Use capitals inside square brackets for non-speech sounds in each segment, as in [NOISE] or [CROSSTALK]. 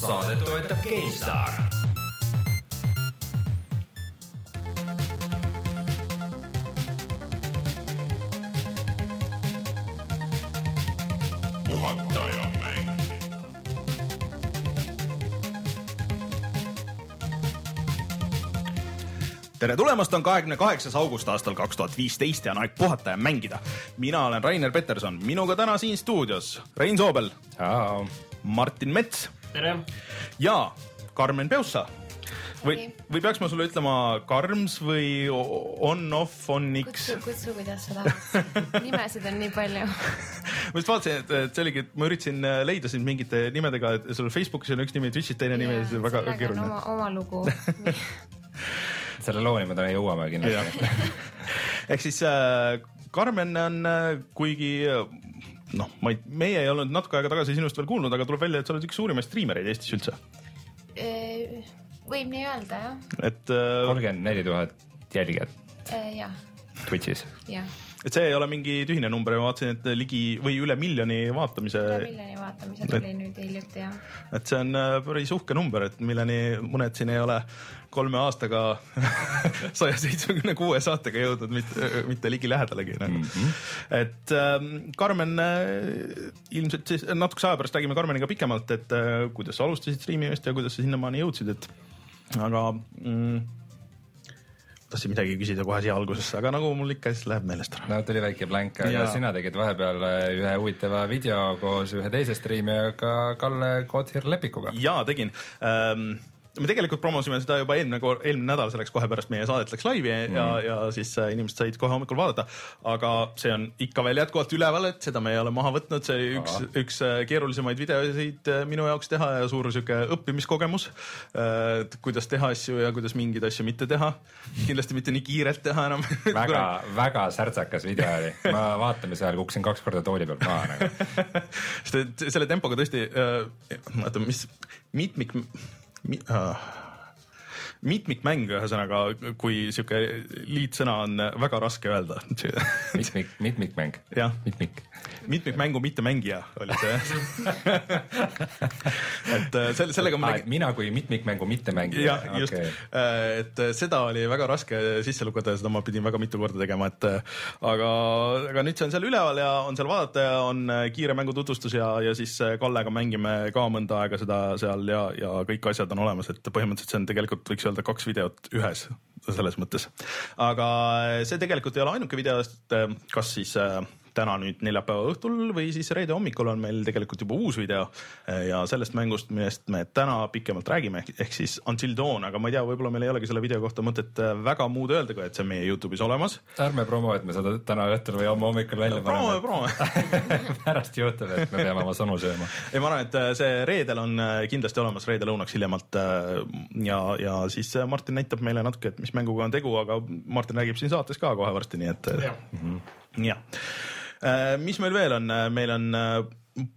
saadet toetab GameStar. tere tulemast, on kahekümne kaheksas august aastal kaks tuhat viisteist ja on aeg puhata ja mängida. mina olen Rainer Peterson, minuga täna siin stuudios Rein Soobel, Martin Mets tere! ja Karmen Peussa. või, või peaks ma sulle ütlema Karms või on-off, on-x? kutsu, kutsu, kuidas sa tahad. nimesid on nii palju [LAUGHS] ma just vaatasin, et, et see oligi, et ma üritasin leida sind mingite nimedega, et sul Facebookis on üks nimi, Twitch'is teine nimi, see on väga keeruline. oma, oma lugu [LAUGHS] selle looni me täna jõuame kindlasti [LAUGHS] ehk siis äh, Karmen on äh, kuigi äh, noh, ma ei, meie ei olnud natuke aega tagasi sinust veel kuulnud, aga tuleb välja, et sa oled üks suurimaid striimereid Eestis üldse. võib nii öelda, jah. et äh,. kolmkümmend neli tuhat jälgijat. jah. Twitch'is. jah et see ei ole mingi tühine number, ma vaatasin, et ligi või üle miljoni vaatamise. üle miljoni vaatamise tuli et, nüüd hiljuti jah. et see on äh, päris uhke number, et milleni mõned siin ei ole kolme aastaga [LAUGHS] saja seitsmekümne kuue saatega jõudnud, mitte, mitte ligilähedalegi mm. -hmm. et ähm, Karmen äh,, ilmselt siis natukese aja pärast räägime Karmeniga pikemalt, et äh, kuidas sa alustasid striimimist ja kuidas sa sinnamaani jõudsid, et aga mm, tahtsin midagi küsida kohe siia algusesse, aga nagu mul ikka siis läheb meelest ära. no tuli väike blank, aga ja. sina tegid vahepeal äh, ühe huvitava video koos ühe teise striimijaga Kalle Kothir Lepikuga. jaa, tegin ähm, me tegelikult promosime seda juba eelmine, eelmine nädal, see läks kohe pärast meie saadet läks laivi mm. ja, ja siis äh, inimesed said kohe hommikul vaadata. aga see on ikka veel jätkuvalt üleval, et seda me ei ole maha võtnud, see oli üks, üks äh, keerulisemaid videosid äh, minu jaoks teha ja suur sihuke õppimiskogemus. kuidas teha asju ja kuidas mingeid asju mitte teha. kindlasti mitte nii kiirelt teha enam [LAUGHS] väga väga särtsakas video oli, ma vaatamise ajal kukkusin kaks korda tooli pealt maha nagu. [LAUGHS] sest et selle tempoga tõesti oota, mis mitmik mi, uh, mitmikmäng, ühesõnaga, kui sihuke liitsõna on väga raske öelda mitmik, mitmikmäng. jah, mitmik. mitmikmängu mittemängija oli see [LAUGHS] et äh, selle, sellega ma tegin. mina kui mitmikmängu mittemängija. jah okay., just, äh, et seda oli väga raske sisse lugeda ja seda ma pidin väga mitu korda tegema, et äh, aga, aga nüüd see on seal üleval ja on seal vaadata ja on kiire mängu tutvustus ja, ja siis Kallega mängime ka mõnda aega seda seal ja, ja kõik asjad on olemas, et põhimõtteliselt see on tegelikult võiks öelda kaks videot ühes selles mõttes. aga see tegelikult ei ole ainuke video, sest kas siis äh, täna nüüd neljapäeva õhtul või siis reede hommikul on meil tegelikult juba uus video eh, ja sellest mängust, millest me täna pikemalt räägime, ehk siis Until Dawn, aga ma ei tea, võib-olla meil ei olegi selle video kohta mõtet eh, väga muud öelda, kui et see on meie Youtube'is olemas. ärme promo, et me seda täna õhtul või homme hommikul välja paneme. promo, promo [LAUGHS] pärast Youtube, et me peame oma sõnu sööma. ei, ma arvan, et eh, see reedel on kindlasti olemas, reede lõunaks hiljemalt ja, ja siis Martin näitab meile natuke, et mis mänguga on tegu, aga Martin räägib siin saates ka kohe varsti, nii et. jah mm -hmm. ja mis meil veel on, äh, meil on äh,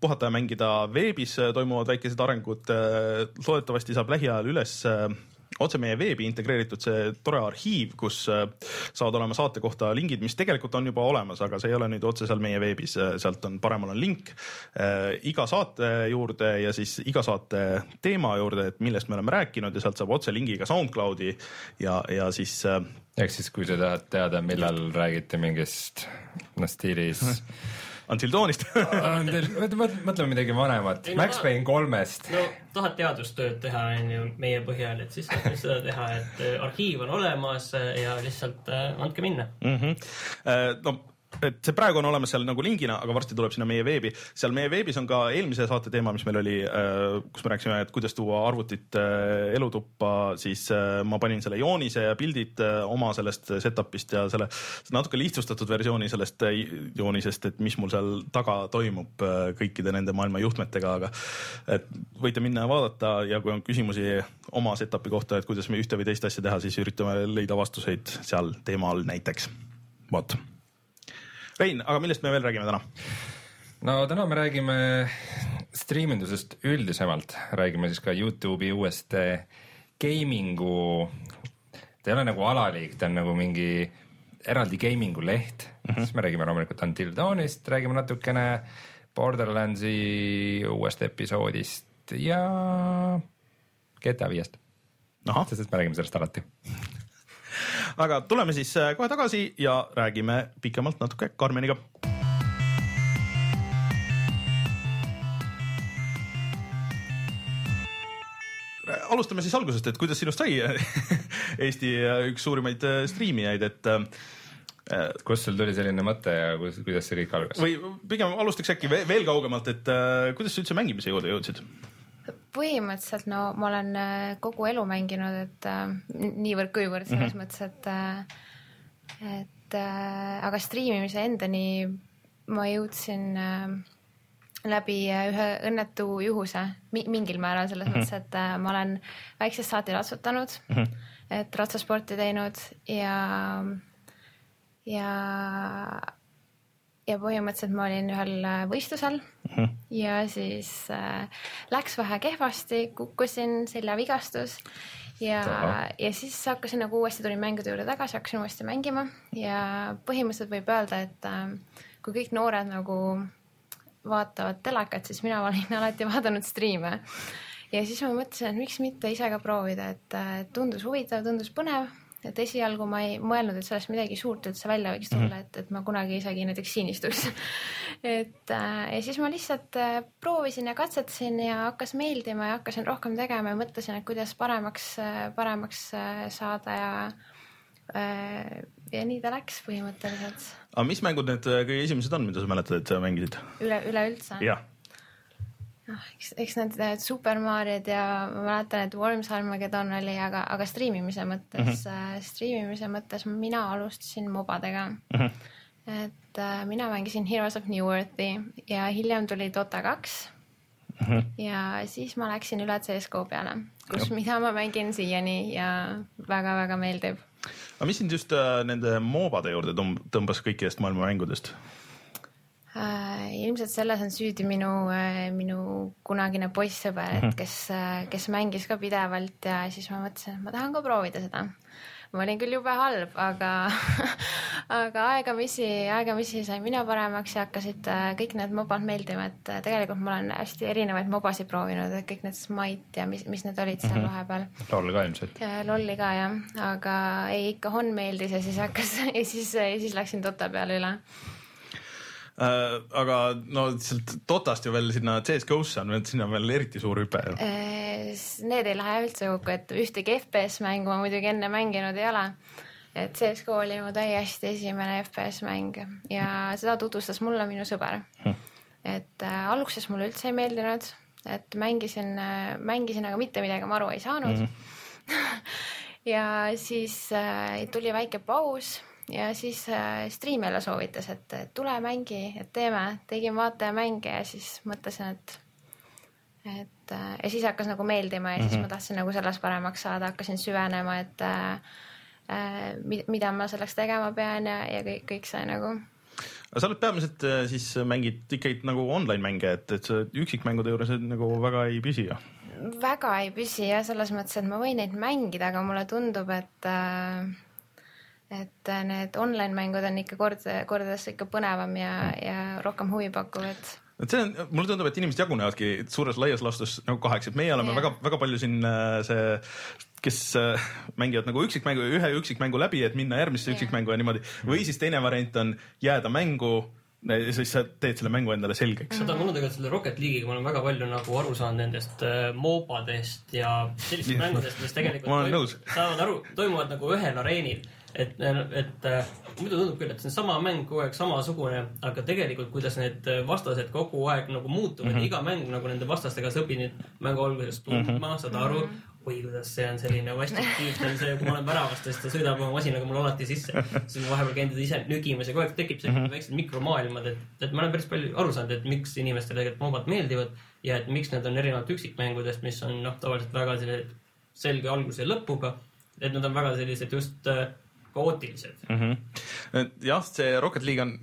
puhata ja mängida veebis toimuvad väikesed arengud, loodetavasti saab lähiajal üles otse meie veebi integreeritud see tore arhiiv, kus saavad olema saate kohta lingid, mis tegelikult on juba olemas, aga see ei ole nüüd otse seal meie veebis, sealt on paremal on link äh, iga saate juurde ja siis iga saate teema juurde, et millest me oleme rääkinud ja sealt saab otse lingiga SoundCloudi ja, ja siis äh, ehk siis, kui sa tahad teada, millal räägiti mingist noh stiilis Until Dawnist [LAUGHS] mõtleme midagi vanemat, Max Payne kolmest. no tahad teadustööd teha, on ju, meie põhjal, et siis saab seda teha, et äh, arhiiv on olemas äh, ja lihtsalt äh, andke minna mm. -hmm. no et see praegu on olemas seal nagu lingina, aga varsti tuleb sinna meie veebi. seal meie veebis on ka eelmise saate teema, mis meil oli, äh, kus me rääkisime, et kuidas tuua arvutit äh, elutuppa, siis äh, ma panin selle joonise ja pildid oma sellest setup'ist ja selle natuke lihtsustatud versiooni sellest joonisest, et mis mul seal taga toimub kõikide nende maailma juhtmetega, aga et võite minna ja vaadata ja kui on küsimusi oma setup'i kohta, et kuidas me ühte või teist asja teha, siis üritame leida vastuseid seal teema all näiteks. vot Rein, aga millest me veel räägime täna? no täna me räägime striimindusest üldisemalt, räägime siis ka Youtube'i uuest gaming'u, ta ei ole nagu alaliik, ta on nagu mingi eraldi gaming'u leht mm, -hmm. siis me räägime loomulikult Until Dawnist, räägime natukene Borderlandsi uuest episoodist ja GTA viiest, sest et me räägime sellest alati. Aga tuleme siis äh, kohe tagasi ja räägime pikemalt natuke Karmeniga. alustame siis algusest, et kuidas sinust sai Eesti äh, üks suurimaid äh, striimijaid, et äh, kust sul tuli selline mõte ja kuidas, kuidas see kõik algas? või pigem alustaks äkki ve- veel kaugemalt, et äh, kuidas sa üldse mängimise juurde jõudsid? Põhimõtteliselt no ma olen äh, kogu elu mänginud, et äh, niivõrd-kuivõrd selles mm -hmm. mõttes, et äh, et aga striimimise endani ma jõudsin läbi ühe õnnetu juhuse mi mingil määral selles mm -hmm. mõttes, et ma olen väiksest saati ratsutanud mm, -hmm. et ratsasporti teinud ja ja ja põhimõtteliselt ma olin ühel äh, võistlusel mm -hmm. ja siis äh, läks vähe kehvasti, kukkusin, seljavigastus ja ja siis hakkasin nagu uuesti tulin mängude juurde tagasi, hakkasin uuesti mängima ja põhimõtteliselt võib öelda, et äh, kui kõik noored nagu vaatavad telekat, siis mina [LAUGHS] olin alati vaadanud striime. ja siis ma mõtlesin, et miks mitte ise ka proovida, et äh, tundus huvitav, tundus põnev, et esialgu ma ei mõelnud, et sellest midagi suurt üldse välja võiks tulla mm, -hmm. et, et ma kunagi isegi näiteks siin istuks. [LAUGHS] et äh, ja siis ma lihtsalt äh, proovisin ja katsetasin ja hakkas meeldima ja hakkasin rohkem tegema ja mõtlesin, et kuidas paremaks, paremaks äh, saada ja äh, ja nii ta läks põhimõtteliselt aga mis mängud need äh, kõige esimesed on, mida sa mäletad, et sa mängisid? üle, üleüldse. jah, noh, eks, eks need Super Mariod ja ma mäletan, et Worms Armageddon oli, aga, aga striimimise mõttes mm, -hmm. striimimise mõttes mina alustasin mobadega mm. -hmm. et äh, mina mängisin Heroes of New Earthi ja hiljem tuli Dota kaks mm. -hmm. ja siis ma läksin üle CSGO peale, kus, mida ma mängin siiani ja väga-väga meeldib aga mis sind just äh, nende moobade juurde tõmb- tõmbas kõikidest maailma mängudest? Ilmselt selles on süüdi minu äh,, minu kunagine poissõber, et kes äh,, kes mängis ka pidevalt ja siis ma mõtlesin, et ma tahan ka proovida seda. ma olin küll jube halb, aga, [LAUGHS] aga aegamisi, aegamisi sain mina paremaks ja hakkasid äh, kõik need mobad meeldima, et tegelikult ma olen hästi erinevaid mobasid proovinud, et kõik need Smite ja mis, mis need olid seal vahepeal. LOL ka ilmselt. lolli ka jah, aga ei ikka Hon meeldis ja siis hakkas [LAUGHS] ja siis, ja siis läksin Dota peale üle Äh, aga no sealt Dotast ju veel sinna CS-GO-sse on, sinna on veel eriti suur hüpe ju. Eh, Need ei lähe üldse kokku, et ühtegi FPS mängu ma muidugi enne mänginud ei ole. et CSGO oli mu täiesti esimene FPS mäng ja seda tutvustas mulle minu sõber. et äh, alguses mulle üldse ei meeldinud, et mängisin, mängisin, aga mitte midagi ma aru ei saanud. [LAUGHS] ja siis äh, tuli väike paus ja siis äh, Stream jälle soovitas, et tule mängi, et teeme, tegin vaataja-mänge ja siis mõtlesin, et et äh, ja siis hakkas nagu meeldima ja mm -hmm. siis ma tahtsin nagu selles paremaks saada, hakkasin süvenema, et äh, äh, mi- mida ma selleks tegema pean ja, ja kõik, kõik sai nagu aga sa oled peamiselt siis mängid ikkagi nagu online mänge, et, et sa üksikmängude juures nagu väga ei püsi ju. väga ei püsi jah, selles mõttes, et ma võin neid mängida, aga mulle tundub, et äh, et äh, need online mängud on ikka kord, kordades ikka põnevam ja, ja rohkem huvipakkuvad. et see on, mulle tundub, et inimesed jagunevadki suures laias laastus nagu kaheks, et meie oleme Jah. väga, väga palju siin äh, see, kes äh, mängivad nagu üksikmängu, ühe üksikmängu läbi, et minna järgmisse Jah. üksikmängu ja niimoodi. või siis teine variant on jääda mängu ja siis sa teed selle mängu endale selgeks. seda on mul tegelikult selle Rocket League'iga, ma olen väga palju nagu aru saanud nendest moobadest ja sellistest mängudest, mis tegelikult toim- saavad aru, toimuvad nagu ühel areenil. et, et äh, muidu tundub küll, et see on sama mäng kogu aeg samasugune, aga tegelikult, kuidas need vastased kogu aeg nagu muutuvad mm, -hmm. iga mäng nagu nende vastastega sa õpid neid mängu alguses tundma mm, -hmm. saad aru oi, kuidas see on selline vastik tüüp, see on see, kui ma olen väravast ja siis ta sõidab oma masinaga mulle alati sisse. siis ma vahepeal käin teda ise nügimas ja kogu aeg tekib sellised mm -hmm. väiksed mikromaailmad, et, et ma olen päris palju aru saanud, et miks inimestele tegelikult moobad meeldivad ja et miks need on erinevalt üksikmängudest, mis on noh, tavaliselt väga sellised selge alguse ja lõpuga. et nad on väga sellised just äh, kaootilised. mm. -hmm. et jah, see Rocket League on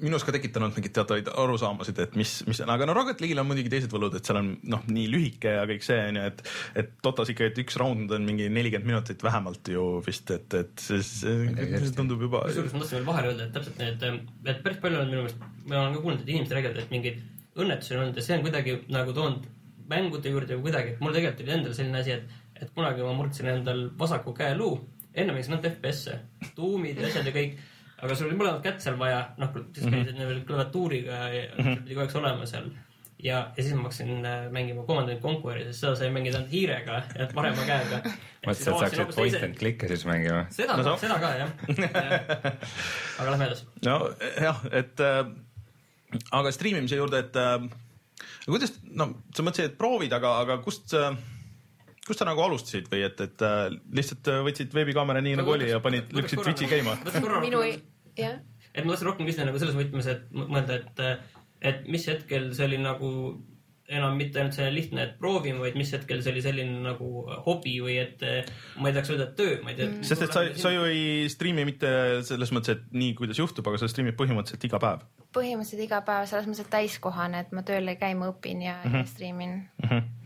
minus ka tekitanud mingeid teatavaid arusaamasid, et mis, mis, aga no Rocket League'il on muidugi teised võlud, et seal on noh, nii lühike ja kõik see on ju, et, et Dotas ikka, et üks round on mingi nelikümmend minutit vähemalt ju vist, et, et see, see, see tundub juba. kusjuures ma tahtsin veel vahele öelda, et täpselt need, et päris palju on minu meelest, ma olen ka kuulnud, et inimesed räägivad, et mingeid õnnetusi on olnud ja see on kuidagi nagu toonud mängude juurde või kuidagi, mul tegelikult oli endal selline asi, et, et kunagi ma murdsin endal vasaku käeluu, enne mängisin ainult FPS-e, tuumid ja asjad ja kõik, aga sul oli mõlemat kätt seal vaja, noh, siis käisid mm -hmm. veel klaviatuuriga ja sul pidi kogu aeg olema seal. ja, ja siis ma hakkasin äh, mängima Command and Conquer'i, sest seda sai mängida ainult hiirega ja parema käega. mõtlesin, et saaksid point and click'e siis mängima. seda No sa- seda ka jah. [LAUGHS] aga lähme edasi. no jah, et äh, aga striimimise juurde, et äh, kuidas, no sa mõtlesid, et proovid, aga, aga kust äh, kust sa nagu alustasid või et, et äh, lihtsalt äh, võtsid veebikaamera nii nagu oli ja panid, lükkasid Twitch'i käima? minu, jah, et ma tahtsin rohkem küsida nagu selles võtmes, et mõelda, et, et mis hetkel see oli nagu enam mitte ainult selline lihtne, et proovime, vaid mis hetkel see oli selline nagu hobi või et ma ei tahaks öelda, et töö, ma ei tea. sest et sa, sa ju ei striimi mitte selles mõttes, et nii, kuidas juhtub, aga sa striimid põhimõtteliselt iga päev põhimõtteliselt iga päev selles mõttes, et täiskohane, et ma tööl ei käi, ma õpin ja mm, -hmm. ja striimin. mm. -hmm.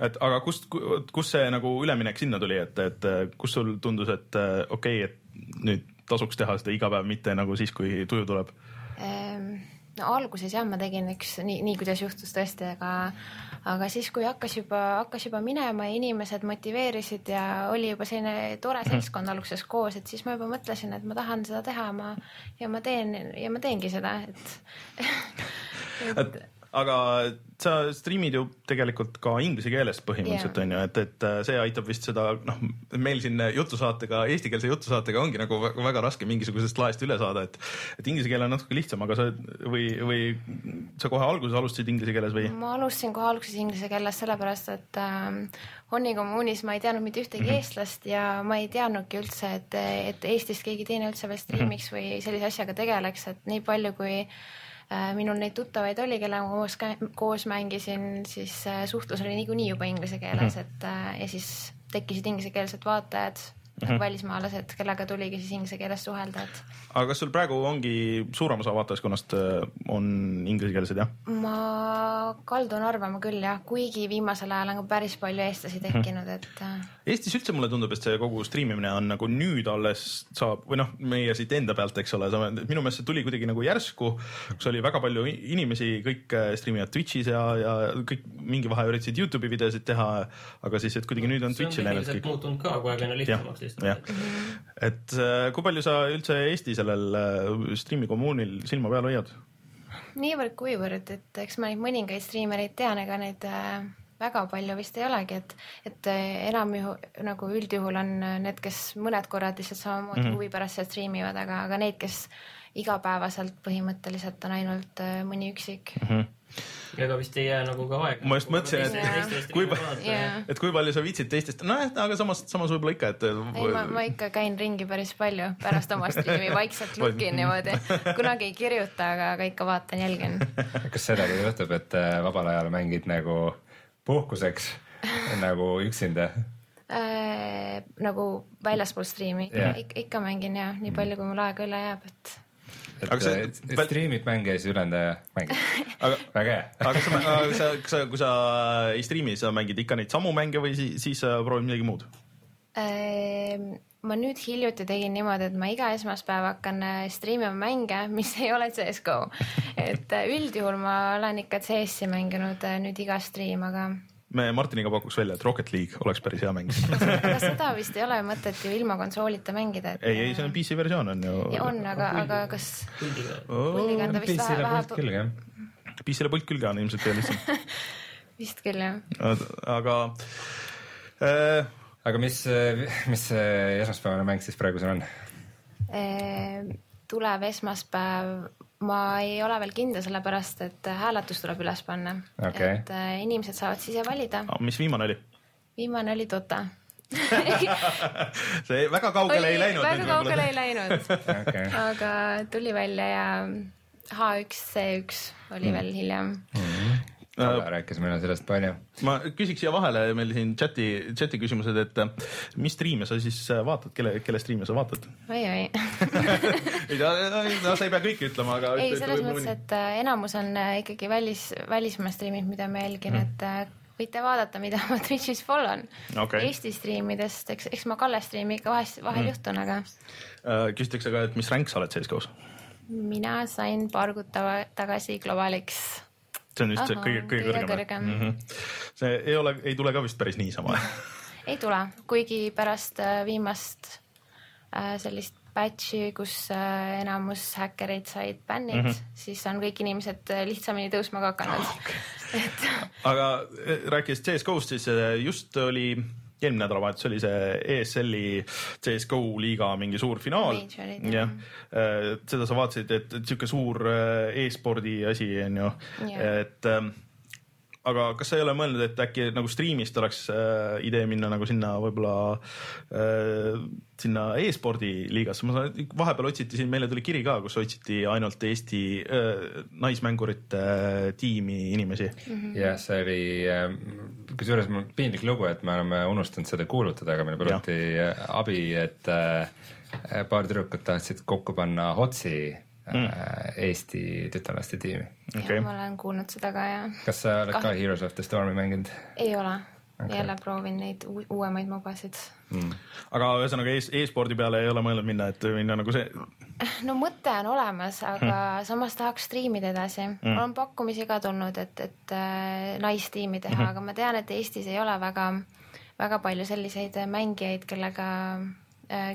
Et aga kust, kust see nagu üleminek sinna tuli, et, et kus sul tundus, et okei okay,, et nüüd tasuks teha seda iga päev, mitte nagu siis, kui tuju tuleb? Ehm, no alguses jah, ma tegin üks nii, nii kuidas juhtus tõesti, aga aga siis, kui hakkas juba, hakkas juba minema ja inimesed motiveerisid ja oli juba selline tore seltskond alguses koos, et siis ma juba mõtlesin, et ma tahan seda teha, ma ja ma teen ja ma teengi seda, et [LAUGHS] et [LAUGHS] aga sa striimid ju tegelikult ka inglise keeles põhimõtteliselt Jaa. on ju, et, et äh, see aitab vist seda noh, meil siin jutusaatega, eestikeelse jutusaatega ongi nagu väga, raske mingisugusest laest üle saada, et et inglise keel on natuke lihtsam, aga sa või, või sa kohe alguses alustasid inglise keeles või? ma alustasin kohe alguses inglise keeles sellepärast, et äh, Honni kommuunis ma ei teadnud mitte ühtegi mm -hmm. eestlast ja ma ei teadnudki üldse, et, et Eestist keegi teine üldse veel striimiks või sellise asjaga tegeleks, et nii palju, kui äh, minul neid tuttavaid oli, kellega ma koos, koos mängisin, siis äh, suhtlus oli niikuinii juba inglise keeles, et äh, ja siis tekkisid inglisekeelsed vaatajad mm, -hmm. välismaalased, kellega tuligi siis inglise keeles suhelda, et aga kas sul praegu ongi suurem osa vaatajaskonnast äh, on inglisekeelsed jah? ma kaldun arvama küll jah, kuigi viimasel ajal on ka päris palju eestlasi tekkinud, et äh, Eestis üldse mulle tundub, et see kogu striimimine on nagu nüüd alles saab või noh, meie siit enda pealt, eks ole, minu meelest see tuli kuidagi nagu järsku, kus oli väga palju inimesi, kõik äh, striimivad Twitch'is ja, ja kõik mingi vahe üritasid Youtube'i videosid teha, aga siis, et kuidagi nüüd on see Twitch'i läinud kõik. muutunud ka kogu aeg aina jah lihtsamaks, jah et äh, kui palju sa üldse Eesti sellel äh, striimi kommuunil silma peal hoiad? niivõrd-kuivõrd, et eks ma neid mõningaid striimereid tean, ega neid äh, väga palju vist ei olegi, et, et äh, enam juhu, nagu üldjuhul on need, kes mõned korrad lihtsalt samamoodi mm -hmm. huvi pärast seal striimivad, aga, aga neid, kes igapäevaselt põhimõtteliselt on ainult mõni üksik mm. Mhm. Ega vist ei jää nagu ka aega. Ma just mõtlesin, et kui pa- -hmm. Yeah. et kui palju sa viitsid teistest, nojah, aga samas, samas võib-olla ikka, et. ei, ma, ma ikka käin ringi päris palju pärast oma striimi, vaikselt lukin niimoodi, kunagi ei kirjuta, aga, aga ikka vaatan, jälgin. kas sedagi juhtub, et äh, vabal ajal mängid nagu puhkuseks nagu üksinda? Äh, nagu väljaspool striimi yeah. ikka, ikka mängin ja nii palju, kui mul aega üle jääb, et et Aga see- et- et striimid mänge ja siis ülejäänud mängid. [LAUGHS] aga, väga hea. aga kas sa, kas sa, kas sa, kui sa ei striimi, sa mängid ikka neid samu mänge või siis, siis sa proovid midagi muud? Ehm, ma nüüd hiljuti tegin niimoodi, et ma iga esmaspäev hakkan äh, striimima mänge, mis ei ole CS-GO. et äh, üldjuhul ma olen ikka CS-i mänginud äh, nüüd iga striim, aga, me Martiniga pakuks välja, et Rocket League oleks päris hea mäng. seda vist ei ole mõtet ju ilma konsoolita mängida, et. ei, ei, see on PC versioon on ju. ja on, aga, aga kas puldiga. on ta vist vähe, PC-le vähe pult, külge jah. PC-le pult külge on ilmselt kõige lihtsam. [LAUGHS] vist küll jah. aga äh, aga mis, mis see esmaspäevane mäng siis praegu sul on? Ehm, tulev esmaspäev, ma ei ole veel kindel, sellepärast et hääletus tuleb üles panna Okei. et äh, inimesed saavad siis ise valida. mis viimane oli? viimane oli Dota. [LAUGHS] see väga kaugele ei läinud. väga kaugele ei läinud, okei, aga tuli välja ja H1, C1 oli veel hiljem. Rääkis meile sellest palju. ma küsiks siia vahele meil siin chati, chati küsimused, et äh, mis striime sa siis äh, vaatad, kelle, kelle striime sa vaatad? oi-oi. ei no, no sa ei pea kõike ütlema, aga. ei, selles mõttes, et äh, enamus on äh, ikkagi välis, välismaa striimid, mida ma jälgin, et äh, võite vaadata, mida [LAUGHS] ma Twitch'is follow n Okei. Eesti striimidest, eks, eks ma Kalle striimi ikka vahest, vahel mm. juhtun, aga äh, küsitakse ka, et mis ränk sa oled CSGO-s? mina sain paar kuud tagasi Globaliks see on vist see Ahhaa, kõige, kõige kõige kõrgem kõrgem. mm. -hmm. see ei ole, ei tule ka vist päris niisama [LAUGHS] ei tule, kuigi pärast äh, viimast äh, sellist batch'i, kus äh, enamus häkkereid said bännid mm, -hmm. siis on kõik inimesed äh, lihtsamini tõusma ka hakanud okay. [LAUGHS] [LAUGHS] et aga eh, rääkides CS-GO-st, siis eh, just oli eelmine nädalavahetus oli see ESL-i CS-GO liiga mingi suur finaal. Jah, seda sa vaatasid, et et sihuke suur eh, e-spordi asi on ju. Et ähm, aga kas sa ei ole mõelnud, et äkki nagu striimist oleks äh, idee minna nagu sinna võib-olla äh, sinna e-spordi liigasse, ma saan, vahepeal otsiti siin, meile tuli kiri ka, kus otsiti ainult Eesti äh, naismängurite äh, tiimi inimesi. Jah, see oli, kusjuures mul piinlik lugu, et me oleme unustanud seda kuulutada, aga meile paluti äh, abi, et äh, paar tüdrukut tahtsid kokku panna Hotsi mm. Eesti tütarlaste tiimi. Okei. ma olen kuulnud seda ka ja kas sa oled ka Kah- Heroes of the Stormi mänginud ei ole okay., jälle proovin neid uu- uuemaid mobasid. mm.? aga ühesõnaga e e-spordi peale ei ole mõelnud minna, et minna nagu see, no mõte on olemas, aga Hmm. samas tahaks striimida edasi mm.. mul on pakkumisi ka tulnud, et, et äh, naistiimi teha mm, -hmm. aga ma tean, et Eestis ei ole väga, väga palju selliseid mängijaid, kellega äh,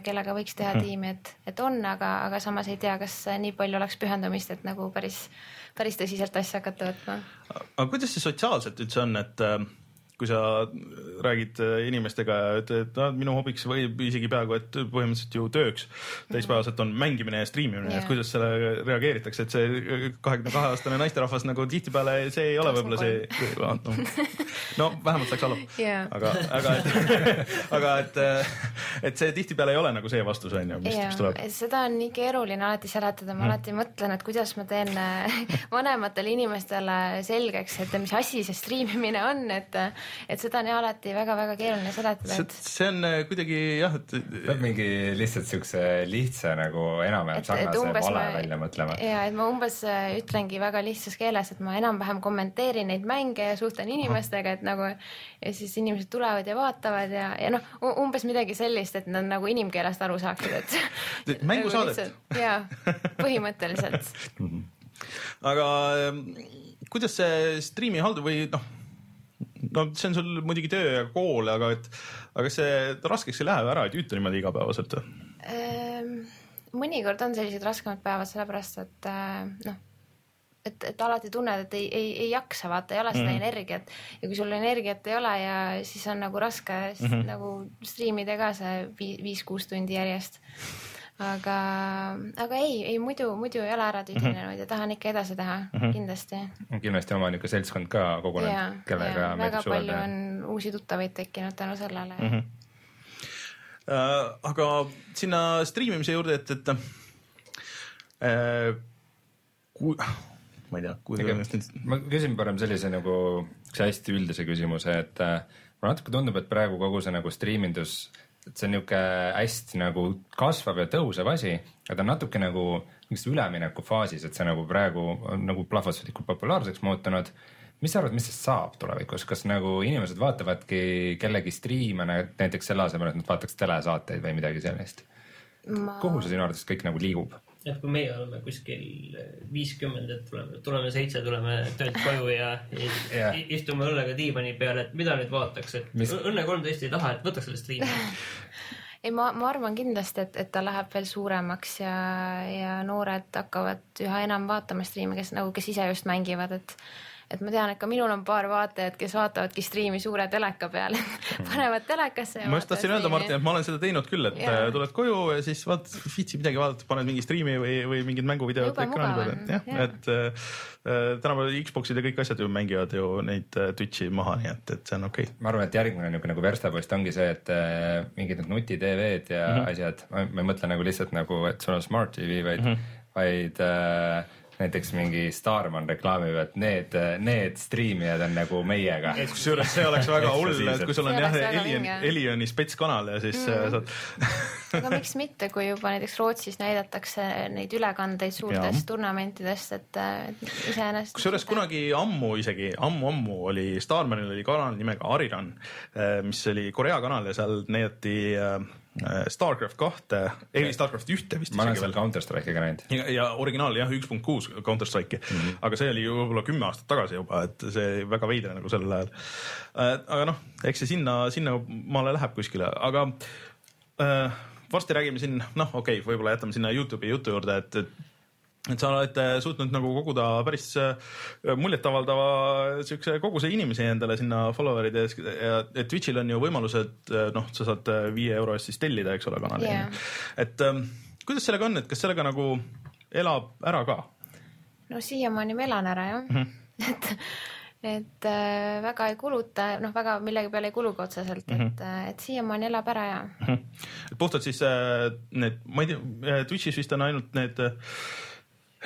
kellega võiks teha -hmm. tiimi, et, et on, aga, aga samas ei tea, kas nii palju oleks pühendumist, et nagu päris, päris tõsiselt asja hakata võtma. aga kuidas see sotsiaalselt üldse on, et äh, kui sa räägid äh, inimestega ja ütled, et ah, minu hobiks või isegi peaaegu, et põhimõtteliselt ju tööks täispäevaselt on mängimine ja striimimine yeah., et kuidas sellele reageeritakse, et see kahekümne kahe aastane naisterahvas nagu tihtipeale see ei ole võib-olla see, no vähemalt saaks aru Jaa. aga, aga et, [LAUGHS] aga et, et see tihtipeale ei ole nagu see vastus on ju, mis, mis tuleb. seda on nii keeruline alati seletada, ma alati mõtlen, et kuidas ma teen äh, [LAUGHS] vanematele inimestele selgeks, et mis asi see striimimine on, et, et seda on jah alati väga-väga keeruline seletada, see et, see on äh, kuidagi jah, et peab mingi lihtsalt siukse lihtsa nagu enam-vähem sarnase vale välja mõtlema. ja et ma umbes äh, ütlengi väga lihtsas keeles, et ma enam-vähem kommenteerin neid mänge ja suhtlen inimestega, et nagu ja siis inimesed tulevad ja vaatavad ja, ja noh, umbes midagi sellist, et nad nagu inimkeelest aru saaksid, et [LAUGHS] mängusaadet.. jaa, põhimõtteliselt [LAUGHS] aga ähm, kuidas see striimi haldur või noh, no see on sul muidugi töö ja kool, aga et, aga see raskeks ei lähe ära, ei tüüta niimoodi igapäevaselt? Ehm, mõnikord on sellised raskemad päevad, sellepärast et äh, noh, et, et alati tunned, et ei, ei, ei jaksa, vaata, ei ole seda mm -hmm. energiat ja kui sul energiat ei ole ja siis on nagu raske mm -hmm. nagu striimida ka see vi- viis-kuus tundi järjest. aga, aga ei, ei muidu, muidu ei ole ära tüdinenud ja tahan ikka edasi teha mm, -hmm. kindlasti. kindlasti oma niisugune seltskond ka kogunenud, kellega väga meeldib palju suhelda. on uusi tuttavaid tekkinud tänu sellele mm. Mhm. -hmm. Äh, aga sinna striimimise juurde, et, et äh, kui, ma ei tea, kuidas ma küsin parem sellise nagu hästi üldise küsimuse, et äh, mulle natuke tundub, et praegu kogu see nagu striimindus, et see on niuke hästi nagu kasvav ja tõusev asi, aga ta on natuke nagu mingis üleminekufaasis, et see nagu praegu on nagu plahvatuslikult populaarseks muutunud. mis sa arvad, mis sellest saab tulevikus, kas nagu inimesed vaatavadki kellegi striime nä- näiteks selle asemel, et nad vaataks telesaateid või midagi sellist? ma kuhu see sinu arvates kõik nagu liigub? Et kui meie oleme kuskil viiskümmend, et tuleme, tuleme seitse, tuleme töölt [LAUGHS] koju ja, ja i- istume õllega diivani peal, et mida nüüd vaataks, et Mis-. Õnne kolmteist ei taha, et võtaks selle striimi. [LAUGHS] ei, ma, ma arvan kindlasti, et, et ta läheb veel suuremaks ja, ja noored hakkavad üha enam vaatama striime, kes nagu, kes ise just mängivad, et et ma tean, et ka minul on paar vaatajat, kes vaatavadki striimi suure teleka peal, [LAUGHS] panevad telekasse ja ma just tahtsin öelda, Martin, et ma olen seda teinud küll, et Jaa. yeah. tuled koju ja siis vaatad, viitsid midagi vaadata, paned mingi striimi või, või mingid mänguvideod ekraani peale on,, jah jah. ja., et äh, tänapäeval Xbox'id ja kõik asjad ju mängivad ju neid äh, Twitch'i maha, nii et, et see on okei okay.. ma arvan, et järgmine niisugune nagu verstapost ongi see, et äh, mingid need nutitv-d ja mm -hmm. asjad, ma ma ei mõtle nagu lihtsalt nagu, et sul on smart tv, vaid mm, -hmm. vaid äh, näiteks mingi Starman reklaamib, et need, need striimijad on nagu meiega. kusjuures see oleks väga hull, et kui sul on jah Elion Elioni spetskanal ja siis mm. saad [LAUGHS] aga miks mitte, kui juba näiteks Rootsis näidatakse neid ülekandeid suurtest turnamentidest, et et iseenesest. kusjuures kunagi ammu isegi ammu-ammu oli Starmanil oli kanal nimega Ariran, mis oli Korea kanal ja seal näidati äh, Starcraft kahte, ei Starcraft ühte vist ma olen seal. Counter Strike'i ka näinud. ja, ja originaal jah, üks punkt kuus Counter Strike'i mm, -hmm. aga see oli ju võib-olla kümme aastat tagasi juba, et see väga veider nagu sellel ajal. aga noh, eks see sinna, sinna maale läheb kuskile, aga äh, varsti räägime siin, noh, okei okay,, võib-olla jätame sinna Youtube'i jutu juurde, et, et et sa oled äh, suutnud nagu koguda päris äh, muljetavaldava siukse koguse inimesi endale sinna follower'ide ees ja Twitch'il on ju võimalused, noh, sa saad äh, viie euro eest siis tellida, eks ole, kanali Jaa. et ähm, kuidas sellega on, et kas sellega nagu elab ära ka? no siiamaani ma elan ära jah mm, Mhm. -hmm. [LAUGHS] et, et äh, väga ei kuluta, noh, väga millegi peale ei kulu ka otseselt mm, Mhm. -hmm. et, et siiamaani elab ära ja et puhtalt siis äh, need, ma ei tea, Twitch'is vist on ainult need,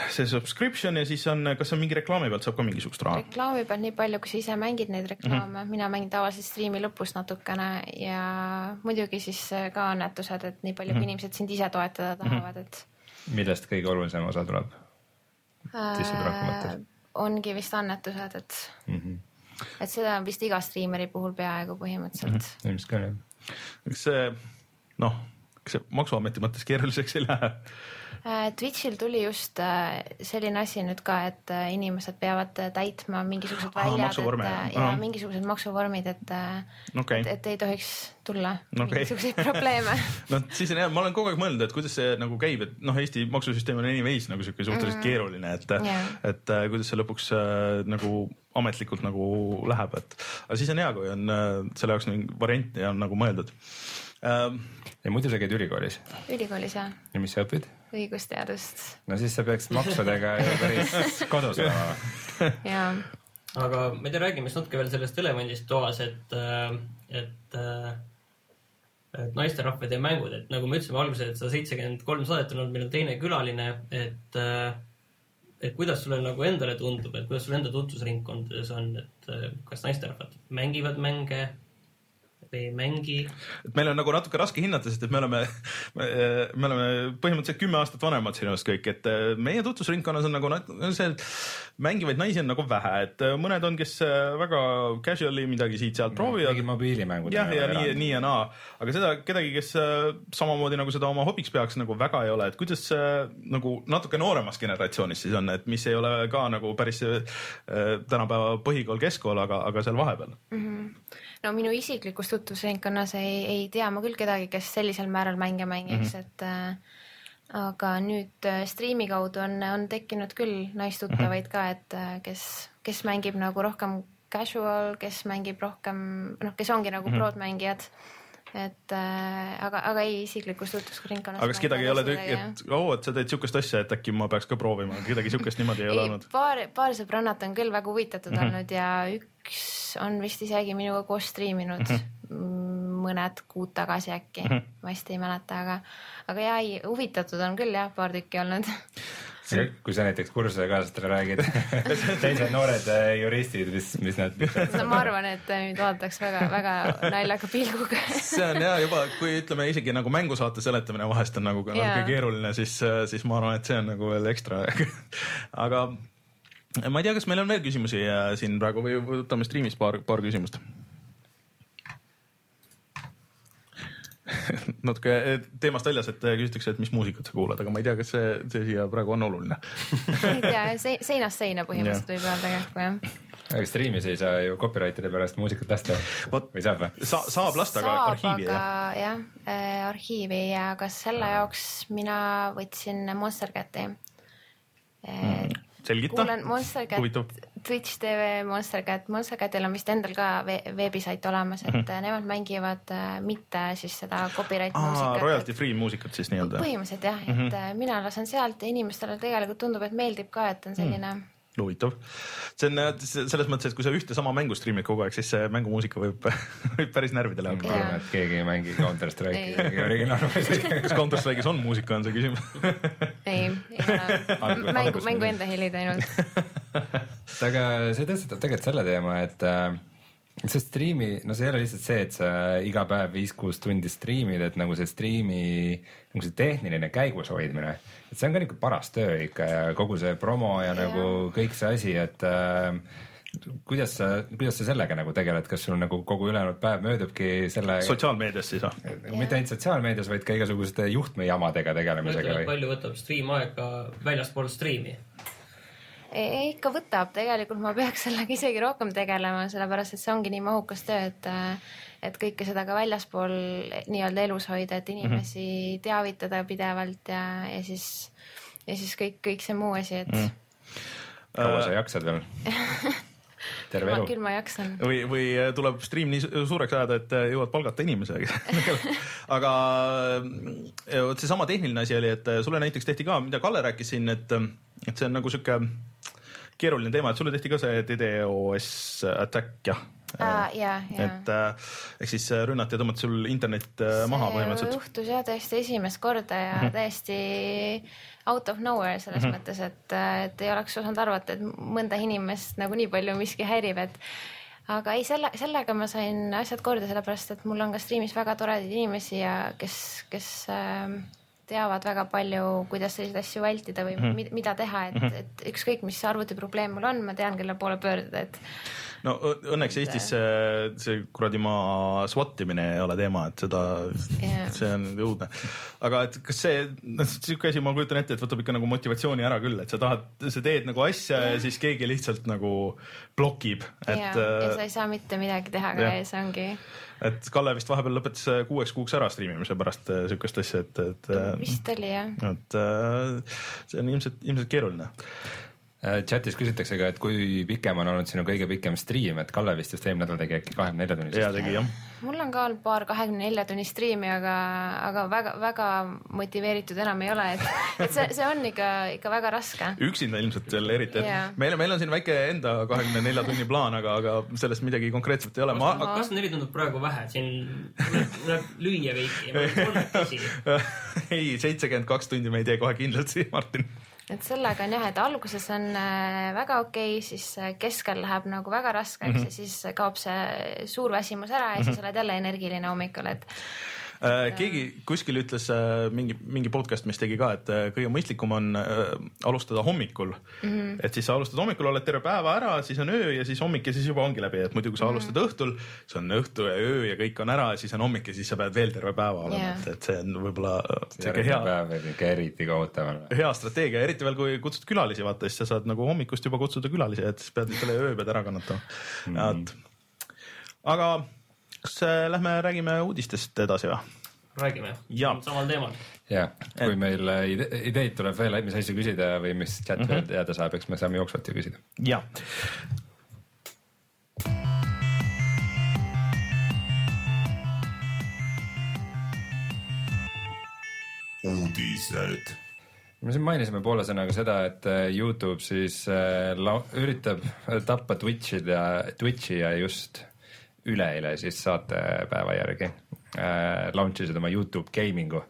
see subscription ja siis on, kas on mingi reklaami pealt saab ka mingisugust raha? reklaami pealt nii palju, kui sa ise mängid neid reklaame Mhm. mm, -hmm. mina mängin tavaliselt striimi lõpus natukene ja muidugi siis ka annetused, et nii palju, kui Mhm. inimesed sind ise toetada tahavad, et millest kõige olulisem osa tuleb äh,? ongi vist annetused, et, mm? -hmm. et seda on vist iga striimeri puhul peaaegu põhimõtteliselt mm. -hmm. ilmselt ka jah. kas see, noh, kas see maksuameti mõttes keeruliseks ei lähe? Äh, Twitch'il tuli just äh, selline asi nüüd ka, et äh, inimesed peavad täitma mingisugused Aa, väljad, et äh, jah. ja Ahah. mingisugused maksuvormid, et okei et, et ei tohiks tulla Okei. mingisuguseid probleeme. [LAUGHS] no siis on hea, ma olen kogu aeg mõelnud, et kuidas see nagu käib, et noh, Eesti maksusüsteem on anyways nagu sihuke suhteliselt mm. keeruline, et Jaa. et kuidas see lõpuks nagu ametlikult nagu läheb, et aga siis on hea, kui on selle jaoks mingi variant ja on nagu mõeldud ja muidu sa käid ülikoolis ülikoolis jah, ja mis sa õpid? Õigusteadust no siis sa peaks maksudega ju päris [LAUGHS] kodus olema. ja aga ma ei tea, räägime siis natuke veel sellest elevandist toas, et, et, et naisterahvad ja mängud, et nagu me ütlesime alguses, et sada seitsekümmend kolm saadet on olnud meil on teine külaline, et, et kuidas sulle nagu endale tundub, et kuidas sul enda tutvusringkondades on, et kas naisterahvad mängivad mänge või ei mängi? et meil on nagu natuke raske hinnata, sest et me oleme, me oleme põhimõtteliselt kümme aastat vanemad sinust kõik, et äh, meie tutvusringkonnas on nagu nat- see mängivaid naisi on nagu vähe, et äh, mõned on, kes äh, väga casual'i midagi siit-sealt proovivad mingid mobiilimängud. jah, ja nii, nii ja naa, aga seda kedagi, kes samamoodi nagu seda oma hobiks peaks, nagu väga ei ole, et kuidas äh, nagu natuke nooremas generatsioonis siis on, et mis ei ole ka nagu päris äh, tänapäeva põhikool, keskkool, aga, aga seal vahepeal. No minu isiklikus tutvusringkonnas ei, ei tea ma küll kedagi, kes sellisel määral mänge mängiks mm, -hmm. et äh, aga nüüd äh, striimi kaudu on, on tekkinud küll naistuttavaid ka, et äh, kes, kes mängib nagu rohkem casual, kes mängib rohkem, noh, kes ongi nagu mm -hmm. prod mängijad. Et äh, aga, aga ei isiklikus tutvusringkonnas. aga kas kedagi ei ole, et oo, et sa teed siukest asja, et äkki ma peaks ka proovima, kedagi siukest niimoodi ei ole [LAUGHS] ei olnud?, paar, paar sõbrannat on küll väga huvitatud mm. -hmm. olnud ja üks on vist isegi minuga koos striiminud mm -hmm. mõned kuud tagasi äkki mm. -hmm. ma hästi ei mäleta, aga, aga ja ei, huvitatud on küll jah, paar tükki olnud. [LAUGHS] kui sa näiteks kursusekaaslastele räägid [LAUGHS] [LAUGHS] teised noored äh, juristid, mis, mis nad. no ma arvan, et nüüd vaadatakse väga, väga naljaka pilguga. [LAUGHS] see on hea juba, kui ütleme isegi nagu mängusaate seletamine vahest on nagu natuke keeruline, siis, siis ma arvan, et see on nagu veel ekstra. aga ma ei tea, kas meil on veel küsimusi äh, siin praegu või võtame striimist paar, paar küsimust. [LAUGHS] natuke eh, teemast väljas, et eh, küsitakse, et mis muusikat sa kuulad, aga ma ei tea, kas see, see siia praegu on oluline. [LAUGHS] ei tea, [LAUGHS] seinast seina põhimõtteliselt võib öelda kähku jah. aga striimis ei saa ju copyright'ide pärast muusikat lasta Vot. või saab või? Sa, saab lasta saab, arhiivi aga jah? jah äh,, arhiivi ja ka selle jaoks mina võtsin Monster Cati selgita kuulan Monster Cat huvitav, Twitch tv Monster Cat, Monster Catil on vist endal ka ve veebisait olemas, et mm -hmm. nemad mängivad äh, mitte siis seda copyright aa, muusikat. royalty free muusikat siis nii-öelda. põhimõtteliselt jah, et mm -hmm. mina lasen sealt ja inimestele tegelikult tundub, et meeldib ka, et on selline mm. huvitav. see on selles mõttes, et kui sa ühte sama mängu striimid kogu aeg, siis see mängumuusika võib, [LAUGHS] võib päris närvidele ma hakata. arvan, et keegi ei mängi Counter Strike'i originaalversiooni. [LAUGHS] kas Counter Strike'is on muusika, on see küsimus? ei, ei ole mängu, mängu enda helid ainult. [LAUGHS] [LAUGHS] aga see tõstatab tegelikult selle teema, et äh, see striimi, no see ei ole lihtsalt see, et sa iga päev viis-kuus tundi striimid, et nagu see striimi nagu see tehniline käigus hoidmine, et see on ka niisugune paras töö ikka ja kogu see promo ja Jaa. nagu kõik see asi, et äh, kuidas sa, kuidas sa sellega nagu tegeled, kas sul nagu kogu ülejäänud päev möödubki selle, sotsiaalmeedias siis või? mitte ainult sotsiaalmeedias, vaid ka igasuguste juhtmejamadega tegelemisega või? palju võtab stream aega väljaspool striimi? Ei, ikka võtab, tegelikult ma peaks [LAUGHS] sellega isegi rohkem tegelema, sellepärast et see ongi nii mahukas töö, et et kõike seda ka väljaspool nii-öelda elus hoida, et inimesi mm -hmm. teavitada pidevalt ja, ja siis, ja siis kõik, kõik see muu asi, et mm. kaua sa jaksad veel [LAUGHS] terve elu. küll ma jaksan. või, või tuleb stream nii suureks ajada, et jõuad palgata inimese [LAUGHS] [LAUGHS] aga vot seesama tehniline asi oli, et sulle näiteks tehti ka, mida Kalle rääkis siin, et, et see on nagu sihuke keeruline teema, et sulle tehti ka see DDoS attack, jah Uh, ja, ja. et äh, ehk siis rünnati ja tõmmati sul internet äh, maha põhimõtteliselt. juhtus jah tõesti esimest korda ja mm -hmm. täiesti out of nowhere selles mm -hmm. mõttes, et, et ei oleks osanud arvata, et mõnda inimest nagu nii palju miski häirib, et aga ei, selle, sellega ma sain asjad korda, sellepärast et mul on ka striimis väga toredaid inimesi ja kes, kes äh, teavad väga palju, kuidas selliseid asju vältida või mm -hmm. mida teha, et -hmm. et ükskõik, mis arvutiprobleem mul on, ma tean, kelle poole pöörduda, et no õnneks Eestis see, see kuradi maa SWAT imine ei ole teema, et seda yeah., see on õudne. aga et kas see, noh sihuke asi, ma kujutan ette, et võtab ikka nagu motivatsiooni ära küll, et sa tahad, sa teed nagu asja yeah. ja siis keegi lihtsalt nagu blokib, et yeah.. ja sa ei saa mitte midagi teha ka ja see ongi et Kalle vist vahepeal lõpetas kuueks kuuks ära striimimise pärast sihukest asja, et, et. vist oli jah. et see on ilmselt, ilmselt keeruline Äh, chatis küsitakse ka, et kui pikem on olnud sinu kõige pikem striim, et Kalle vist just eelmine nädal tegi äkki kahekümne nelja tunnist. ja tegi jah. mul on ka olnud paar kahekümne nelja tunni striimi, aga, aga väga-väga motiveeritud enam ei ole, et, et see, see on ikka, ikka väga raske. üksinda ilmselt veel eriti, et yeah. meil, meil on siin väike enda kahekümne nelja tunni plaan, aga, aga sellest midagi konkreetset ei ole. ma, kas neli tundub praegu vähe, siin tuleb lüüa veidi, kolmekesi [LAUGHS] ei, seitsekümmend kaks tundi me ei tee kohe kindlasti, Martin et sellega on jah, et alguses on äh, väga okei okay,, siis äh, keskel läheb nagu väga raskeks mm -hmm. ja siis kaob see suur väsimus ära ja mm -hmm. siis mhm. oled jälle energiline hommikul, et keegi kuskil ütles äh, mingi, mingi podcast, mis tegi ka, et äh, kõige mõistlikum on alustada hommikul mm. -hmm. et siis sa alustad hommikul, oled terve päeva ära, siis on öö ja siis hommik ja siis juba ongi läbi, et muidu kui sa mm -hmm. alustad õhtul, see on õhtu ja öö ja kõik on ära ja siis on hommik ja siis sa pead veel terve päeva olema yeah., et, et see on võib-olla siuke hea. eriti kohutav. hea strateegia, eriti veel kui kutsud külalisi, vaata siis sa saad nagu hommikust juba kutsuda külalisi, et siis pead selle öö pead ära kannatama mm. -hmm. aga kas äh, lähme räägime uudistest edasi või? räägime, samal teemal. ja, kui meil äh, ide ideid tuleb veel, mis asju küsida või mis chat mm -hmm. teada saab, eks me saame jooksvalt ju küsida. ja. uudised me siin mainisime poole sõnaga seda, et äh, Youtube siis äh, üritab tappa Twitch'id ja Twitch'i ja just üleeile siis saatepäeva järgi äh, launch isid oma Youtube gaming'u.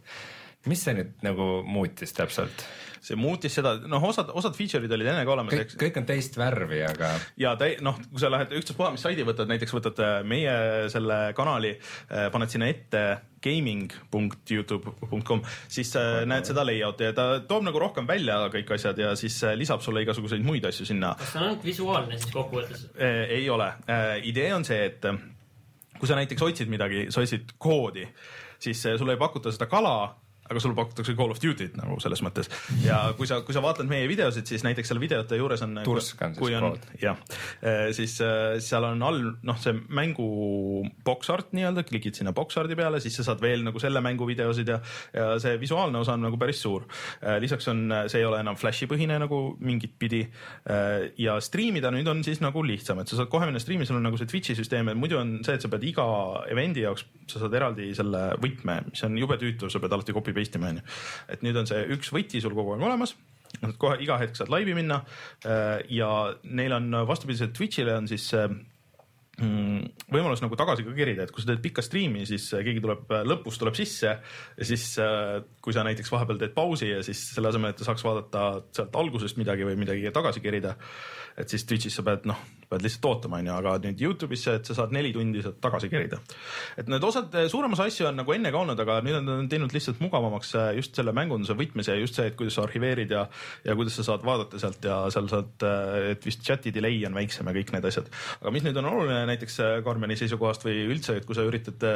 mis see nüüd nagu muutis täpselt? See muutis seda, noh, osad, osad feature'id olid enne ka olemas. kõik, kõik on teist värvi, aga. ja täi-, noh, kui sa lähed ükstaspuha, mis saidi võtad, näiteks võtad äh, meie selle kanali, äh, paned sinna ette gaming.youtube.com, siis äh, näed seda layout'i ja ta toob nagu rohkem välja kõik asjad ja siis lisab sulle igasuguseid muid asju sinna. kas see on ainult visuaalne siis kokkuvõttes ei ole idee on see, et kui sa näiteks otsid midagi, sa otsid koodi, siis sulle ei pakuta seda kala aga sulle pakutakse Call of Duty't nagu selles mõttes ja kui sa, kui sa vaatad meie videosid, siis näiteks seal videote juures on. tursk on siis kood. jah, eh, siis äh, seal on all noh, see mängu box art nii-öelda, klikid sinna box art'i peale, siis sa saad veel nagu selle mängu videosid ja, ja see visuaalne osa on nagu päris suur. Eh, lisaks on, see ei ole enam flash'i põhine nagu mingit pidi ja striimida nüüd on siis nagu lihtsam, et sa saad kohe minna striimi, sul on nagu see Twitch'i süsteem, et muidu on see, et sa pead iga event'i jaoks, sa saad eraldi selle võtme, mis on jube tüütu, sa pead alati copy copy paste ima onju. et nüüd on see üks võti sul kogu aeg olemas kohe iga hetk saad laivi minna äh, ja neil on vastupidiselt Twitch'ile on siis mm, võimalus nagu tagasi ka kerida, et kui sa teed pikka striimi, siis keegi tuleb lõpus tuleb sisse ja siis kui sa näiteks vahepeal teed pausi ja siis selle asemel, et ta saaks vaadata sealt algusest midagi või midagi tagasi kerida, et siis Twitch'is sa pead noh, pead lihtsalt ootama, onju, aga nüüd Youtube'isse, et sa saad neli tundi sealt tagasi kerida. et need osad, suurem osa asju on nagu enne ka olnud, aga nüüd on nad teinud lihtsalt mugavamaks just selle mängunduse võtmes ja just see, et kuidas sa arhiveerid ja, ja kuidas sa saad vaadata sealt ja seal saad, et vist chat'i delay on väiksem ja kõik need asjad. aga mis nüüd on oluline näiteks Karmeni seisukohast või üldse, et kui sa üritad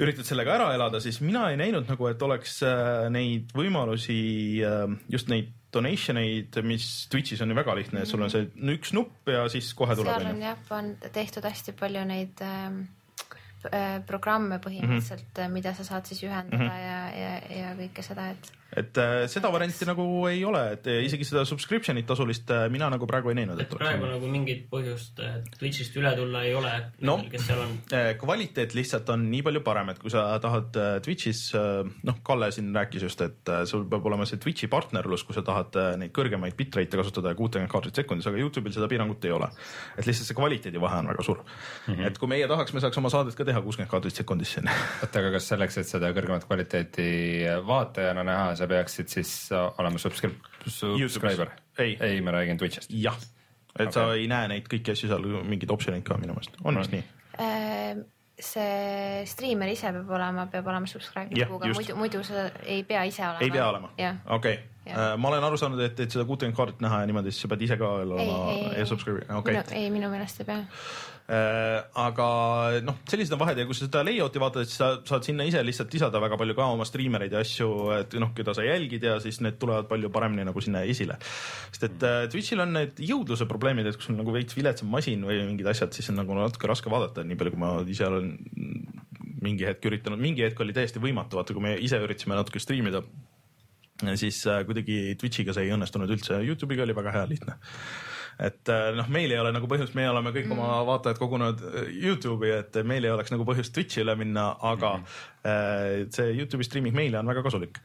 üritad sellega ära elada, siis mina ei näinud nagu, et oleks neid võimalusi, just neid donation eid, mis Twitch'is on ju väga lihtne, et sul on see üks nupp ja siis kohe tuleb. seal on jah, on tehtud hästi palju neid ähm, äh, programme põhimõtteliselt mm, -hmm. mida sa saad siis ühendada mm -hmm. ja, ja, ja kõike seda, et et äh, seda varianti nagu ei ole, et äh, isegi seda subscription'it tasulist äh, mina nagu praegu ei näinud. et praegu nagu mingit põhjust Twitch'ist üle tulla ei ole no,, kes seal on? kvaliteet lihtsalt on nii palju parem, et kui sa tahad Twitch'is, noh, Kalle siin rääkis just, et sul peab olema see Twitch'i partnerlus, kui sa tahad neid kõrgemaid bitrate'e kasutada ja kuutekümmet kaadrit sekundis, aga Youtube'il seda piirangut ei ole. et lihtsalt see kvaliteedi vahe on väga suur mm. -hmm. et kui meie tahaks, me saaks oma saadet ka teha kuuskümmend kaadrit sekundis siin. oota, aga kas selleks, et seda kõrgemat kvaliteeti vaatajana näha, sa peaksid siis olema subscriber? ei, ei, ma räägin Twitch'ist. jah, et okay. sa ei näe neid kõiki asju seal, mingeid optsioneid ka minu meelest, on vist nii? Äh, see striimer ise peab olema, peab olema subscribe nupuga, muidu, muidu sa ei pea ise olema. ei pea olema? okei okay. Uh, ma olen aru saanud, et, et seda kuutekümmet kaartit näha ja niimoodi, siis sa pead ise ka olema e-subscriber, okei. ei, minu meelest ei pea. Äh, aga noh, sellised on vahed ja kui sa seda layout'i vaatad, siis sa saad sinna ise lihtsalt lisada väga palju ka oma striimereid ja asju, et noh, keda sa jälgid ja siis need tulevad palju paremini nagu sinna esile. sest et äh, Twitch'il on need jõudluse probleemid, et kui sul nagu veits viletsam masin või mingid asjad, siis on nagu natuke raske vaadata, nii palju kui ma ise olen mingi hetk üritanud, mingi hetk oli täiesti võimatu, vaata kui me ise üritasime natuke striimida, siis äh, kuidagi Twitch'iga see ei õnnestunud üldse, Youtube'iga oli väga hea, lihtne et äh, noh, meil ei ole nagu põhjust, me oleme kõik mm. oma vaatajad kogunenud äh, Youtube'i, et meil ei oleks nagu põhjust Twitch'ile minna, aga mm. see Youtube'i streaming meile on väga kasulik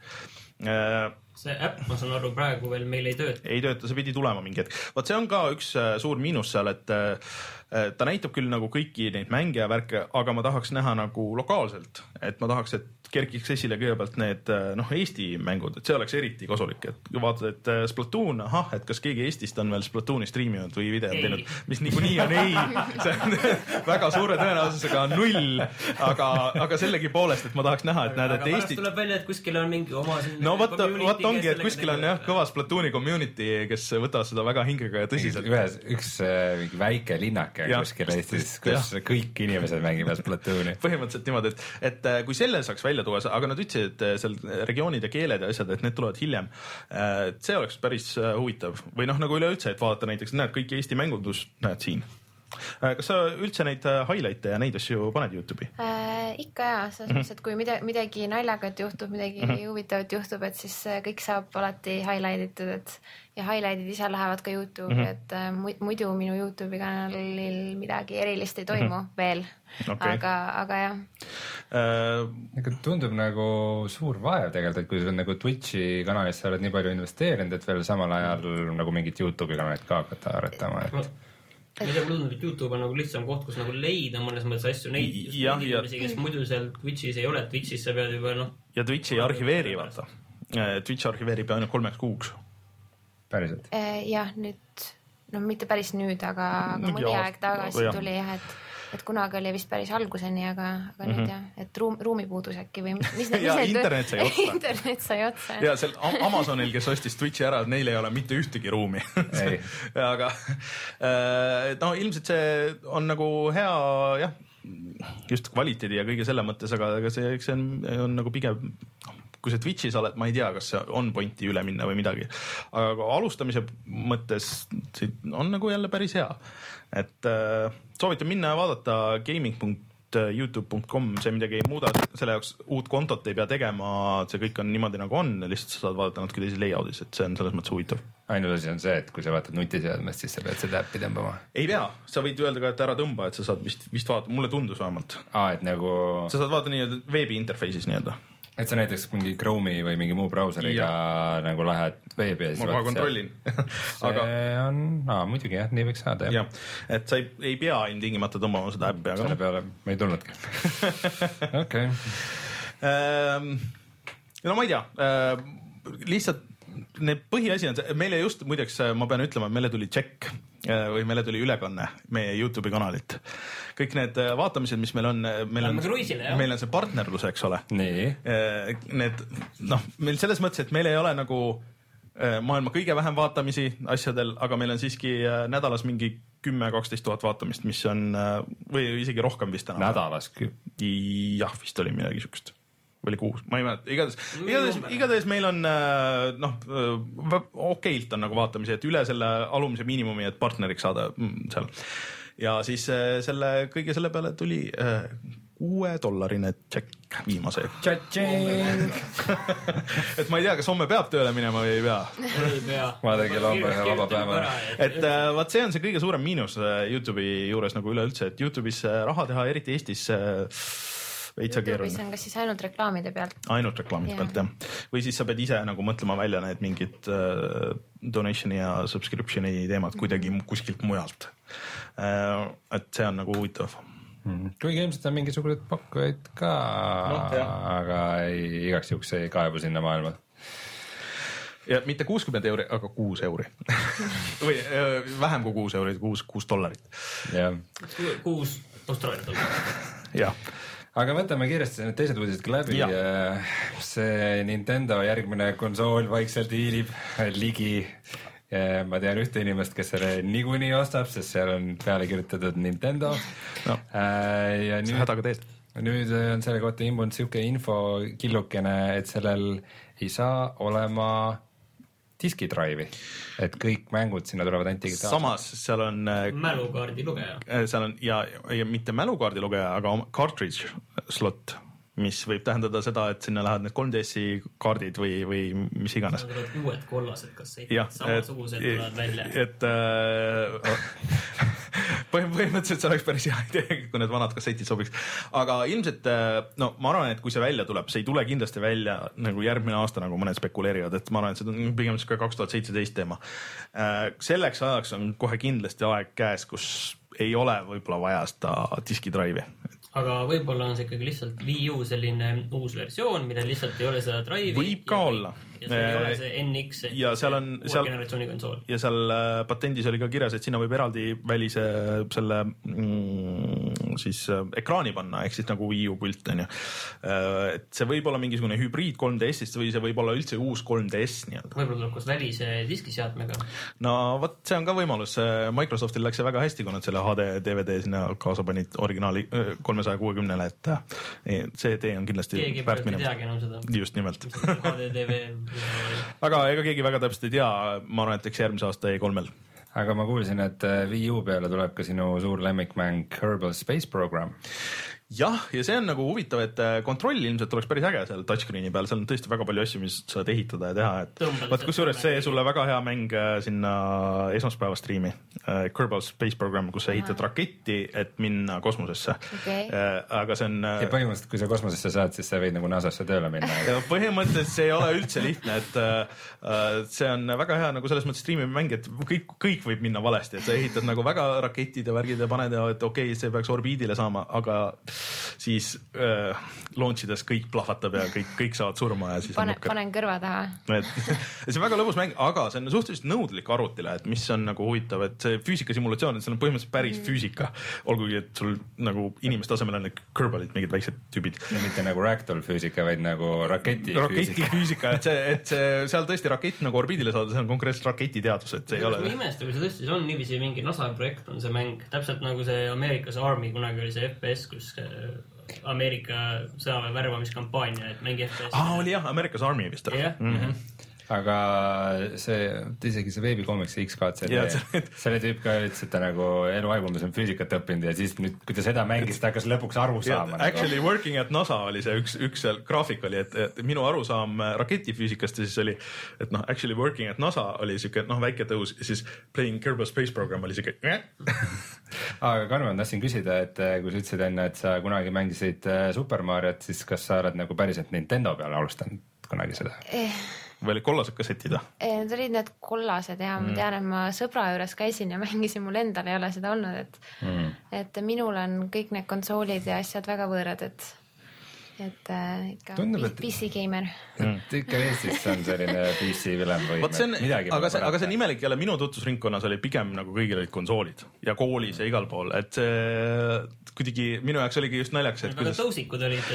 see äpp, ma saan aru, praegu veel meil ei tööta. ei tööta, see pidi tulema mingi hetk. vot see on ka üks suur miinus seal, et ta näitab küll nagu kõiki neid mänge ja värke, aga ma tahaks näha nagu lokaalselt, et ma tahaks, et kerkiks esile kõigepealt need äh, noh, Eesti mängud, et see oleks eriti kasulik, et kui vaatad, et äh, Splatoon, ahah, et kas keegi Eestist on veel Splatooni striiminud või videot teinud, mis niikuinii on ei, see on [LAUGHS] väga suure tõenäosusega null, aga, aga sellegipoolest, et ma tahaks näha, et näed, et Eesti. tuleb välja, et kuskil on mingi oma. no vot, vot ongi, et kuskil on jah, kõva Splatooni community, kes võtavad seda väga hingega ja tõsiselt. ühes, üks äh, mingi väike linnake ja, kuskil Eestis, kus ja. kõik inimesed mängivad Splatooni. põhimõtteliselt niimoodi, et, et kui selle saaks välja tuua, aga nad ütlesid, et eh, seal regioonid ja keeled ja asjad, et need tulevad hiljem. Eh, et see oleks päris eh, huvitav või noh, nagu üleüldse, et vaadata näiteks, näed kõik Eesti mängundus, näed siin kas sa üldse neid highlight'e ja neid asju paned Youtube'i äh,? ikka ja, selles mõttes mm -hmm., et kui midagi, midagi naljakat juhtub, midagi mm -hmm. huvitavat juhtub, et siis kõik saab alati highlight itud, et ja highlight'id ise lähevad ka Youtube'i mm, -hmm. et äh, muidu minu Youtube'i kanalil midagi erilist ei toimu mm -hmm. veel okay.. aga, aga jah äh,. tundub nagu suur vaev tegelikult, et kui sa nagu Twitch'i kanalisse oled nii palju investeerinud, et veel samal ajal nagu mingit Youtube'i kanalit ka hakata arendama, et ma ei tea, mulle tundub, et Youtube on nagu lihtsam koht, kus nagu leida mõnes mõttes asju, neid, inimesi, kes muidu seal Twitch'is ei ole, Twitch'is sa pead juba noh. ja Twitch ei arhiveeri, vaata. Äh, Twitch arhiveerib ainult kolmeks kuuks päriselt? Äh, jah, nüüd, no mitte päris nüüd, aga, aga mõni ja, aeg tagasi jah. tuli jah, et, et kunagi oli vist päris alguseni, aga, aga mm -hmm. nüüd mhm. jah, et ruum, ruumipuudus äkki või mis, mis [LAUGHS] ja mis internet sai otsa [LAUGHS] internet sai otsa. ja seal Amazonil, kes ostis Twitch'i ära, neil ei ole mitte ühtegi ruumi [LAUGHS] aga äh, no ilmselt see on nagu hea jah, just kvaliteedi ja kõige selle mõttes, aga ega see, eks see on, on nagu pigem kui sa Twitch'is oled, ma ei tea, kas on pointi üle minna või midagi. aga alustamise mõttes on nagu jälle päris hea. et äh, soovitan minna ja vaadata gaming youtube.com, see midagi ei muuda, selle jaoks uut kontot ei pea tegema, see kõik on niimoodi nagu on, lihtsalt sa saad vaadata natuke teises layout'is, et see on selles mõttes huvitav. ainus asi on see, et kui sa vaatad nutiseadmest, siis sa pead seda äppi tõmbama. ei pea, sa võid öelda ka, et ära tõmba, et sa saad vist, vist vaadata, mulle tundus vähemalt. aa, et nagu. sa saad vaadata nii-öelda veebi interface'is nii-öelda et sa näiteks mingi Chrome'i või mingi muu brauseriga nagu lähed veebi ja siis ma kohe kontrollin. [LAUGHS] [LAUGHS] See aga on, aa muidugi jah, nii võiks saada jah. Jah, et sa ei, ei pea ilmtingimata tõmbama seda äppi, aga selle peale ma ei tulnudki. [LAUGHS] Okei, ähm,. no ma ei tea äh,, lihtsalt need põhiasi on see, meile just muideks ma pean ütlema, meile tuli tšekk või meile tuli ülekanne meie Youtube'i kanalilt. kõik need äh, vaatamised, mis meil on, meil on meil on see partnerlus, eks ole. nii, Need noh, meil selles mõttes, et meil ei ole nagu äh, maailma kõige vähem vaatamisi asjadel, aga meil on siiski äh, nädalas mingi kümme, kaksteist tuhat vaatamist, mis on äh, või isegi rohkem vist enam. nädalas jah, vist oli midagi siukest oli kuus, ma ei mäleta, igatahes, igatahes, igatahes meil on äh, noh, okeilt on nagu vaatamisi, et üle selle alumise miinimumi, et partneriks saada mm, seal. ja siis äh, selle kõige selle peale tuli äh, kuuedollarine tšekk viimase. [LAUGHS] et ma ei tea, kas homme peab tööle minema või ei pea. ei pea. Ma tegin homme ühe vaba päeva. et äh, vaat see on see kõige suurem miinus äh, Youtube'i juures nagu üleüldse, et Youtube'is äh, raha teha, eriti Eestis äh, veitsa keeruline. on kas siis ainult reklaamide pealt. ainult reklaamide Jah. pealt jah, või siis sa pead ise nagu mõtlema välja need mingid äh, donation'i ja subscription'i teemad kuidagi mu- kuskilt mujalt äh,. et see on nagu huvitav. kuigi ilmselt on mingisuguseid pakkujaid ka jah. aga ei, igaks juhuks ei kaevu sinna maailma. ja mitte kuuskümmend euri, aga kuus euri [LAUGHS] või äh, vähem kui kuus euri, kuus, kuus dollarit, jah, kuus Austraaliat on. jah. Aga võtame kiiresti need teised uudised ka läbi Jah.. see Nintendo järgmine konsool vaikselt hiilib ligi. ma tean ühte inimest, kes selle niikuinii ostab, sest seal on peale kirjutatud Nintendo no ja sa nüüd hädaga teed. nüüd on selle kohta imbunud sihuke infokillukene, et sellel ei saa olema diskidraivi, et kõik mängud sinna tulevad ainult digitaalselt. samas seal on äh, mälukaardi lugeja. seal on ja, ja mitte mälukaardi lugeja, aga cartridge slot, mis võib tähendada seda, et sinna lähevad need 3DS-i kaardid või, või mis iganes. uued kollased kassetid jah, samasugused tulevad välja. et äh, [LAUGHS] põhim-, põhimõtteliselt see oleks päris hea idee, kui need vanad kassetid sobiks. aga ilmselt äh, no ma arvan, et kui see välja tuleb, see ei tule kindlasti välja nagu järgmine aasta, nagu mõned spekuleerivad, et ma arvan, et see on pigem sihuke kaks tuhat seitseteist teema. selleks ajaks on kohe kindlasti aeg käes, kus ei ole võib-olla vaja seda diskidraivi. Aga võib-olla on see ikkagi lihtsalt Wii U selline uus versioon, millel lihtsalt ei ole seda drive'i. Võib ka olla. Ja seal ei ole Eh, see NX. ja seal on- seal- generatsiooni konsool. ja seal äh, patendis oli ka kirjas, et sinna võib eraldi välise selle mm, siis äh, ekraani panna, ehk siis nagu Wii U pult on ju. et see võib olla mingisugune hübriid 3DS-ist või see võib olla üldse uus 3DS nii-öelda. võib-olla tuleb koos välise diskiseadmega. no vot, see on ka võimalus, Microsoftil läks see väga hästi, kui nad selle HD DVD sinna kaasa panid originaali kolmesaja kuuekümnele, et äh, see tee on kindlasti keegi väärt minema. just nimelt. HDTV. Aga ega keegi väga täpselt ei tea, ma arvan, et eks järgmise aasta E3-l aga ma kuulsin, et äh, Wii U peale tuleb ka sinu suur lemmikmäng Kerbal Space Program. jah, ja see on nagu huvitav, et äh, kontroll ilmselt oleks päris äge seal touchscreen'i peal, seal on tõesti väga palju asju, mis saad ehitada ja teha, et vot kusjuures see sulle väga hea mäng äh, sinna esmaspäeva striimi, Kerbal Space Program, kus sa ehitad raketti, et minna kosmosesse Okei.. aga see on ja põhimõtteliselt, kui sa kosmosesse saad, siis sa võid nagu NASA-sse tööle minna. [LAUGHS] ja põhimõtteliselt see ei ole üldse lihtne, et äh, see on väga hea nagu selles mõttes striimimäng, et kõik, kõik võib minna valesti, et sa ehitad nagu väga raketid ja värgid ja paned ja et okei okay,, see peaks orbiidile saama, aga siis äh, launch ides kõik plahvatab ja kõik, kõik saavad surma ja siis pane, on nukker. panen kõrva taha. et [LAUGHS] see on väga lõbus mäng, aga see on suhteliselt nõudlik arvutile, et mis on nagu huvitav, et see füüsikasimulatsioon, et seal on põhimõtteliselt päris füüsika. olgugi, et sul nagu inimeste asemel on need kõrvalid, mingid väiksed tüübid mitte nagu ragdoll füüsika, vaid nagu raketi raketi füüsika. et see, et see seal tõesti rakett nagu orbiidile saada, see on konkreetselt raketiteadus, et see ei ma ole ei. imesta, kui see tõesti on niiviisi mingi NASA projekt on see mäng, täpselt nagu see Ameerikas Army kunagi oli see FPS, kus Ameerika sõjaväe värbamiskampaania, et mängi FPS. aa, oli jah, America's Army vist jah, mm -hmm. Aga see, isegi see yeah, see- selle tüüp ka ütles, et ta nagu eluaegu umbes on füüsikat õppinud ja siis nüüd, kui ta seda mängis, ta hakkas lõpuks aru saama. nagu. actually working at NASA oli see üks, üks seal graafik oli, et, et minu arusaam äh, raketifüüsikast ja siis oli, et noh, actually working at NASA oli siuke noh, väike tõus siis playing Kerbal Space Program oli siuke [LAUGHS] aga Karmen, tahtsin küsida, et eh, kui sa ütlesid enne, et sa kunagi mängisid eh, Super Mariot, siis kas sa oled nagu päriselt Nintendo peale alustanud kunagi seda? Või kollased kassetid või? Eh, Need olid need kollased ja ma tean, et ma sõbra juures käisin ja [LAUGHS] mängisin, mul endal ei ole seda olnud, et Mm. et minul on kõik need konsoolid ja asjad väga võõrad, et et äh, ikka Tundub, et- PC geimer. et ikka Eestis on selline PC vilem või vot see on, midagi aga see, aga see on imelik jälle minu tutvusringkonnas oli pigem nagu kõigil olid konsoolid ja koolis ja igal pool, et see kuidagi minu jaoks oligi just naljakas, et kuidas tõusikud olid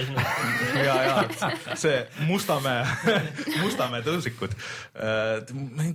ja, [LAUGHS] ja see Mustamäe [LAUGHS] Mustamäe tõusikud.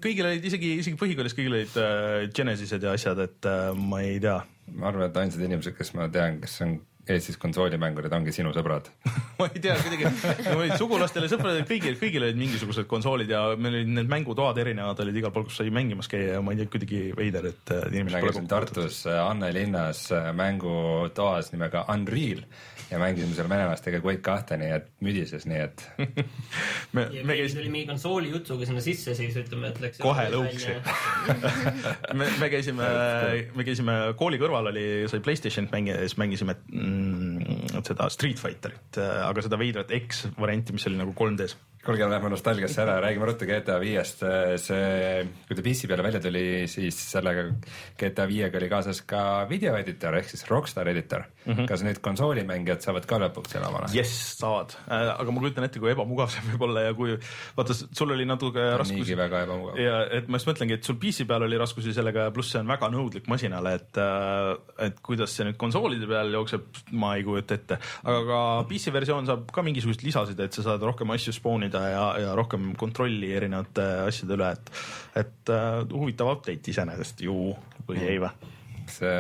kõigil olid isegi, isegi põhikoolis kõigil olid äh, Genesised ja asjad, et äh, ma ei tea ma arvan, et ainsad inimesed, kes ma tean, kes on Eestis konsoolimängurid, ongi sinu sõbrad. [LAUGHS] ma ei tea, kuidagi no, olid sugulastel ja sõpradel, kõigil, kõigil olid mingisugused konsoolid ja meil olid need mängutoad erinevad olid igal pool, kus sai mängimas käia ja ma ei tea, kuidagi veider, et äh, inimesed mina käisin Tartus äh, Anne linnas äh, mängutoas nimega Unreal ja mängisime seal venelastega Quake kahte, nii et müdises, nii et [LAUGHS] me, ja me käisime tuli mingi konsooli jutuga sinna sisse, siis ütleme, et läks Kohe lõuksi. [LAUGHS] me, me käisime, me käisime kooli kõrval oli, sai Playstationit mängida ja siis mängisime mm, seda Street Fighterit, aga seda veidrat X varianti, mis oli nagu 3D-s. Kuulge, lähme nostalgiasse ära, räägime ruttu GTA viiest. see, kui ta PC peale välja tuli, siis sellega GTA viiega oli kaasas ka videoeditor ehk siis Rockstar editor mm. -hmm. kas nüüd konsoolimängijad saavad ka lõpuks selle omale? jess, saavad, aga ma kujutan ette, kui ebamugav see võib olla ja kui vaata, sul oli natuke raskusi niigi väga ebamugav. ja et ma just mõtlengi, et sul PC peal oli raskusi sellega ja pluss see on väga nõudlik masinale, et, et kuidas see nüüd konsoolide peal jookseb, ma ei kujuta ette. aga ka PC versioon saab ka mingisuguseid lisasid, et sa saad rohkem asju spoonida ja, ja rohkem kontrolli erinevate asjade üle, et, et uh, huvitav update iseenesest ju või ei või? see,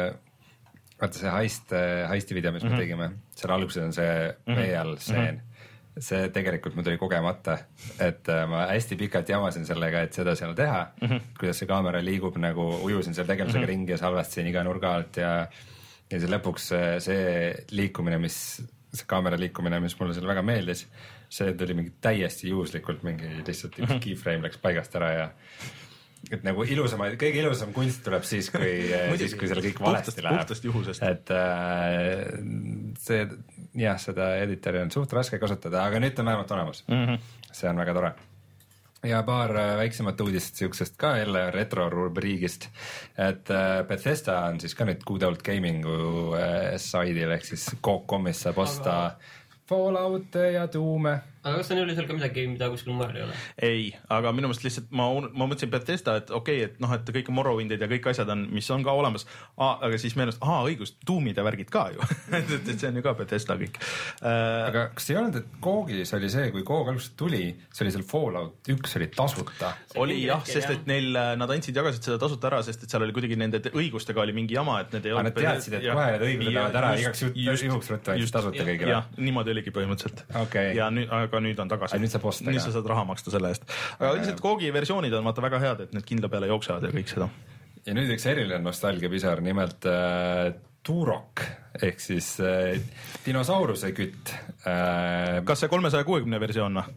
vaata see heist, heisti video, mis mm -hmm. me tegime, seal alguses on see veeall stseen mm. -hmm. see tegelikult mul tuli kogemata, et äh, ma hästi pikalt jamasin sellega, et seda seal teha mm, -hmm. kuidas see kaamera liigub nagu, ujusin seal tegelasega mm -hmm. ringi ja salvestasin iga nurga alt ja ja siis lõpuks see, see liikumine, mis, see kaamera liikumine, mis mulle seal väga meeldis, see tuli mingi täiesti juhuslikult mingi lihtsalt üks Mhm. keyframe läks paigast ära ja et nagu ilusamaid, kõige ilusam kunst tuleb siis, kui [LAUGHS] siis kui seal kõik valesti Puhtast- läheb. et äh, see jah, seda editori on suht raske kasutada, aga nüüd ta on vähemalt olemas mm. -hmm. see on väga tore. ja paar äh, väiksemat uudist siuksest ka jälle retro rubriigist, et äh, Bethesda on siis ka nüüd Good Old Gaming'u äh, saidil ehk siis Coop.com'is saab osta Aga- Fallout'e ja Doom'e aga kas ole seal ka midagi, mida kuskil mujal ei ole? ei, aga minu meelest lihtsalt ma, ma mõtlesin Bethesda, et okei okay,, et noh, et kõik Morrowindid ja kõik asjad on, mis on ka olemas. aga siis meenus, aa õigus, Doom'id ja värgid ka ju et, [LAUGHS] et, et see on ju ka Bethesda kõik äh,. aga kas ei olnud, et Koogis oli see, kui Koog alguses tuli, see oli seal Fallout üks oli tasuta oli jah, sest et neil, nad andsid, jagasid seda tasuta ära, sest et seal oli kuidagi nende te- õigustega oli mingi jama, et need ei Aga nad teadsid, et kohe need õigused lähevad ära, igaks juht- juhuks ruttu andsid tasuta Jah. kõigile. niimoodi oligi põhimõtteliselt Okei. ja nüüd, aga nüüd on tagasi. Aga nüüd saab osta nüüd sa saad raha maksta selle eest. aga üldiselt Koogi versioonid on vaata väga head, et need kindla peale jooksevad ja kõik seda. ja nüüd üks eriline nostalgiapisar, nimelt äh, Turok ehk siis äh, dinosauruse kütt äh,. kas see kolmesaja kuuekümne versioon või?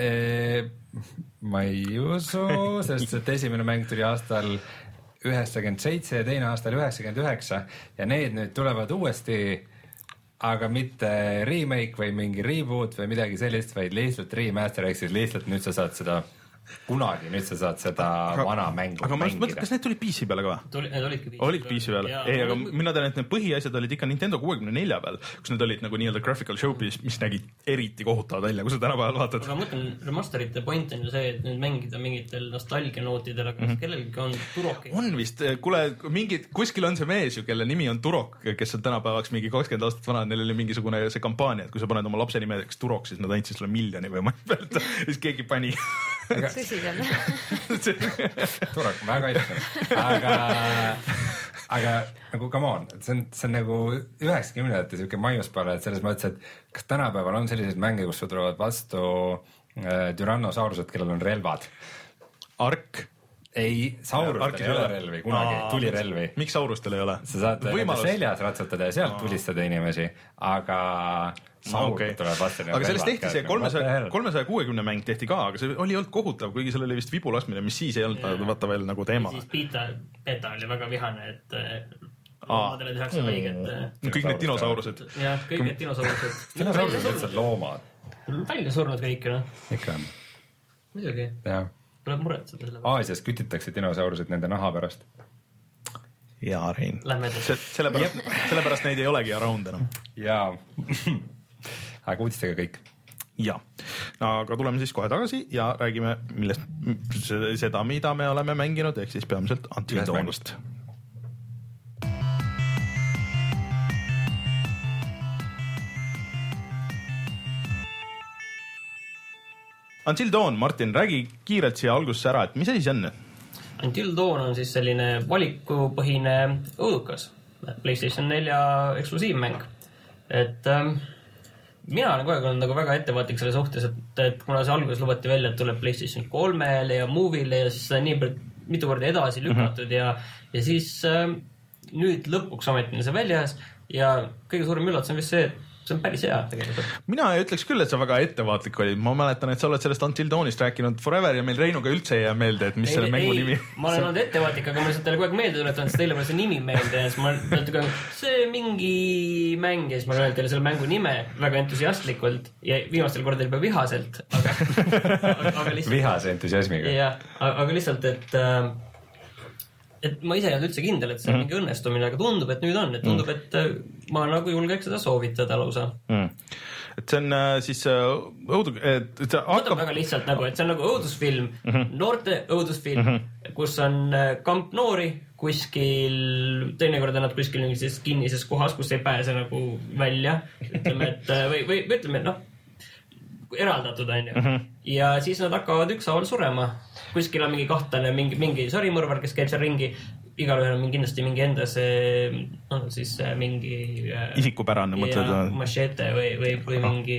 Eh, ma ei usu, sest et esimene mäng tuli aastal üheksakümmend seitse ja teine aastal üheksakümmend üheksa ja need nüüd tulevad uuesti, aga mitte remake või mingi reboot või midagi sellist, vaid lihtsalt remaster ehk siis lihtsalt nüüd sa saad seda kunagi, nüüd sa saad seda aga, vana mängu aga ma just mõtlen, mängida kas need tulid PC peale ka või? tuli, need olidki PC olid PC peal, ei, aga mina tean, et need põhiasjad olid ikka Nintendo kuuekümne nelja peal, kus need olid nagu nii-öelda graphical showpiece, mis nägid eriti kohutavad välja, kui sa tänapäeval vaatad aga ma mõtlen, remasterite point on ju see, et nüüd mängida mingitel nostalgianootidel, aga kas mm -hmm. kellelgi on Turoki? on vist, kuule, mingid, kuskil on see mees ju, kelle nimi on Turok, kes on tänapäevaks mingi kakskümmend aastat vana, neil oli mingisugune see kampaania, et kui sa paned oma lapse nimeks Turok, siis nad andsid sulle miljoni või ma ei mäleta, [LAUGHS] siis keegi pani [LAUGHS] tõsiselt. [LAUGHS] Turok, väga ilus, aga, aga nagu come on, see on, see on nagu üheksakümnendate siuke maiuspala, et selles mõttes, et kas tänapäeval on selliseid mänge, kus sul tulevad vastu äh, Tyrannosaurused, kellel on relvad. Ark. ei, saurustel ei ole relvi kunagi, tulirelvi. miks saurustel ei ole? sa saad nende võimalus, seljas ratsutada ja sealt tulistada inimesi, aga saurid okei. tulevad vastu. aga sellest tehti nagu see kolmesaja, kolmesaja kuuekümne mäng tehti ka, aga see oli olnud kohutav, kuigi seal oli vist vibu laskmine, mis siis ei olnud Jaa. vaata veel nagu teema. siis Pita, Beta oli väga vihane, et äh, loomadele tehakse haiget. kõik need dinosaurused. jah, kõik need dinosaurused. [LAUGHS] dinosaurused on lihtsalt loomad, välja surnud kõik ju noh, ikka on, muidugi, tuleb muretseda selle pärast. Aasias kütitakse dinosaurused nende naha pärast. jaa, Rein. Lähme edasi. sellepärast, sellepärast neid ei olegi around enam. jaa, [LAUGHS] aga uudistega kõik. ja, aga tuleme siis kohe tagasi ja räägime, millest, seda, mida me oleme mänginud, ehk siis peamiselt Until Dawnist. Until Dawn, Martin, räägi kiirelt siia algusesse ära, et mis asi see on? Until Dawn on siis selline valikupõhine õudukas, Playstation nelja eksklusiivmäng. et ähm, mina olen kogu aeg olnud nagu väga ettevaatlik selle suhtes, et, et kuna see alguses lubati välja, et tuleb Playstation kolmele ja Movile ja siis seda nii palju- mitu korda edasi lükatud ja, ja siis ähm, nüüd lõpuks ometi on see väljas ja kõige suurem üllatus on vist see, et see on päris hea tegelikult. mina ei ütleks küll, et sa väga ettevaatlik olid, ma mäletan, et sa oled sellest Until Dawnist rääkinud forever ja meil Reinuga üldse ei jää meelde, et mis selle mängu nimi ma olen [LAUGHS] olnud ettevaatlik, aga ma lihtsalt teile kogu aeg meelde tuletanud, sest teile pole see nimi meelde ja siis ma natuke, see mingi mäng ja siis ma loen teile selle mängu nime väga entusiastlikult ja viimastel kordadel juba vihaselt, aga, [LAUGHS] aga lihtsalt. vihase entusiasmiga. jah, aga lihtsalt, et äh, et ma ise ei olnud üldse kindel, et see on mingi õnnestumine, aga tundub, et nüüd on, et tundub, et äh, ma nagu julgeks seda soovitada lausa. mm.. et see on äh, siis äh, õudu, et see hakkab, väga lihtsalt nagu, et see on nagu õudusfilm mm, -hmm. noorte õudusfilm mm, -hmm. kus on kamp noori kuskil, teinekord on nad kuskil mingis kinnises kohas, kus ei pääse nagu välja. ütleme, et või, või ütleme, noh, eraldatud onju. -hmm. ja siis nad hakkavad ükshaaval surema. kuskil on mingi kahtlane, mingi, mingi sarimõrvar, kes käib seal ringi. Igalühel on kindlasti mingi enda see, noh siis äh, mingi äh, isikupärane, mõtled ja või? machete või, või, või mingi,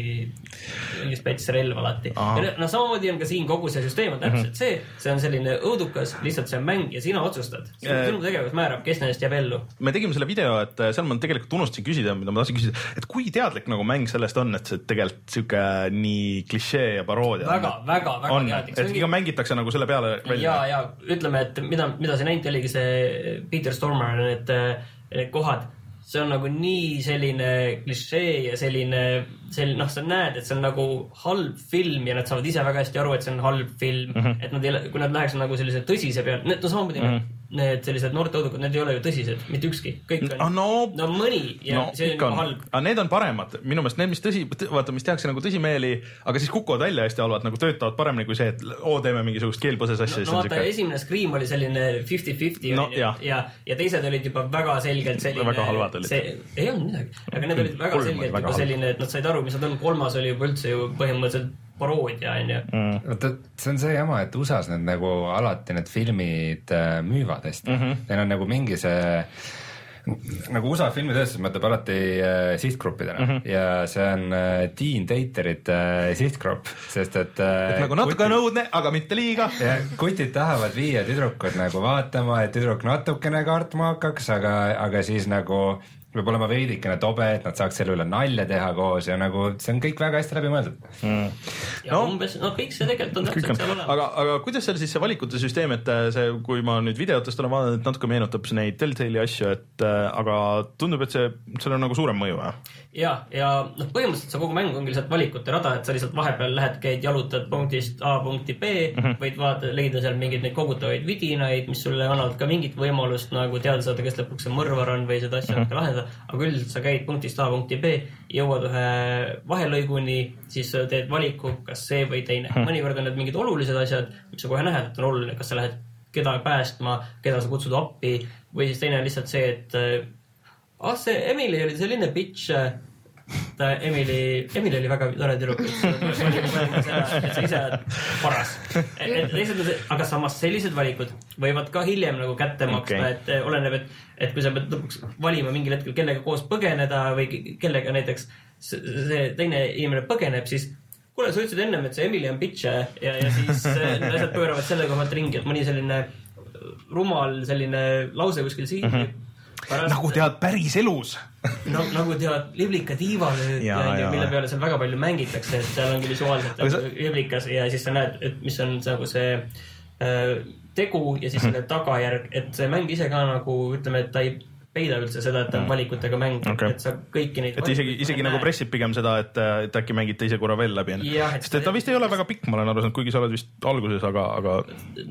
mingi spets relv alati. Ja no samamoodi on ka siin kogu see süsteem on täpselt see, see on selline õudukas, lihtsalt see on mäng ja sina otsustad. Äh, sinu tegevus määrab, kes nendest jääb ellu. me tegime selle video, et äh, seal ma tegelikult unustasin küsida, mida ma tahtsin küsida, et kui teadlik nagu mäng sellest on, et see tegelikult sihuke nii klišee ja paroodia väga, väga, väga on, teadlik. et ikka mängitakse nagu selle peale ja, välja. ja ütleme, et mida, mida sa näinud oligi see Peter Stormer, need, need kohad, see on nagu nii selline klišee ja selline, selline, noh, sa näed, et see on nagu halb film ja nad saavad ise väga hästi aru, et see on halb film mm. -hmm. et nad ei kui nad läheks nagu sellise tõsise peale, no samamoodi mm, -hmm. Need sellised noorte õudukad, need ei ole ju tõsised, mitte ükski, kõik Ah, on no- no mõni ja no see on on halb, aga need on paremad, minu meelest need, mis tõsi, vaata, mis tehakse nagu tõsimeeli, aga siis kukuvad välja hästi halvad, nagu töötavad paremini kui see, et oo, teeme mingisugust keelpõses asja no, no vaata, esimene Scream oli selline fifty-fifty No, jah. ja, ja teised olid juba väga selgelt selline. Väga halvad olid. see, ei olnud midagi, aga need olid väga selgelt juba selline, et nad said aru, mis nad on, kolmas oli juba üldse ju põhimõtteliselt paroodia onju. Mm. vaata, see on see jama, et USA-s need nagu alati need filmid äh, müüvad hästi mm. -hmm. Neil on nagu mingi see nagu USA filmitööstus mõtleb alati äh, sihtgruppidena mm -hmm. ja see on äh, teen daterite äh, sihtgrupp, sest et äh, nagu natuke on õudne, aga mitte liiga. ja kutid tahavad viia tüdrukut nagu vaatama, et tüdruk natukene kartma hakkaks, aga, aga siis nagu peab olema veidikene tobe, et nad saaks selle üle nalja teha koos ja nagu see on kõik väga hästi läbimõeldud. ja No. umbes, no kõik see tegelikult on täpselt on seal, olemas. aga, aga kuidas seal siis see valikute süsteem, et äh, see, kui ma nüüd videotest olen vaadanud, et natuke meenutab see neid Telltale'i asju, et äh, aga tundub, et see, seal on nagu suurem mõju, jah? ja, ja noh, põhimõtteliselt see kogu mäng ongi lihtsalt valikute rada, et sa lihtsalt vahepeal lähed, käid, jalutad punktist A punkti B mm. -hmm. võid vaadata, leida seal mingeid neid kogutavaid vidinaid, mis sulle annavad ka mingit võimalust nagu teada saada, kes lõpuks see mõrvar on või seda asja Mhm. natuke lahendada. aga üldiselt sa käid punktist A punkti B, jõuad ühe vahelõiguni, siis teed valiku, kas see või teine. Mhm. mõnikord on need mingid olulised asjad, mis sa kohe näed, et on oluline, kas sa lähed keda päästma, keda sa kutsud appi või siis teine on lihtsalt see, et ah, see Emily oli selline bitch. ta Emily, Emily oli väga tore tüdruk, et sa ise oled paras. teised on see, aga samas sellised valikud võivad ka hiljem nagu kätte maksta okay., et eh, oleneb, et, et kui sa pead lõpuks valima mingil hetkel, kellega koos põgeneda või ke- kellega näiteks see teine inimene põgeneb, siis kuule, sa ütlesid ennem, et see Emily on bitch ja, ja siis äh, asjad pööravad selle koha pealt ringi, et mõni selline rumal selline lause kuskil siin mm. -hmm. Pärast, nagu tead päriselus. no, nagu tead, liblika tiivalöök Jaa, ja, ja jaa. mille peale seal väga palju mängitakse, et seal ongi visuaalselt nagu liblikas ja siis sa näed, et mis on nagu see äh, tegu ja siis selle tagajärg, et see mäng ise ka nagu ütleme, et ta ei peida üldse seda, et ta on valikutega mäng okay., et sa kõiki neid. et isegi, isegi nagu pressib pigem seda, et, et äkki mängid teise korra veel läbi. Et sest et ta vist ei ole väga pikk, ma olen aru saanud, kuigi sa oled vist alguses, aga, aga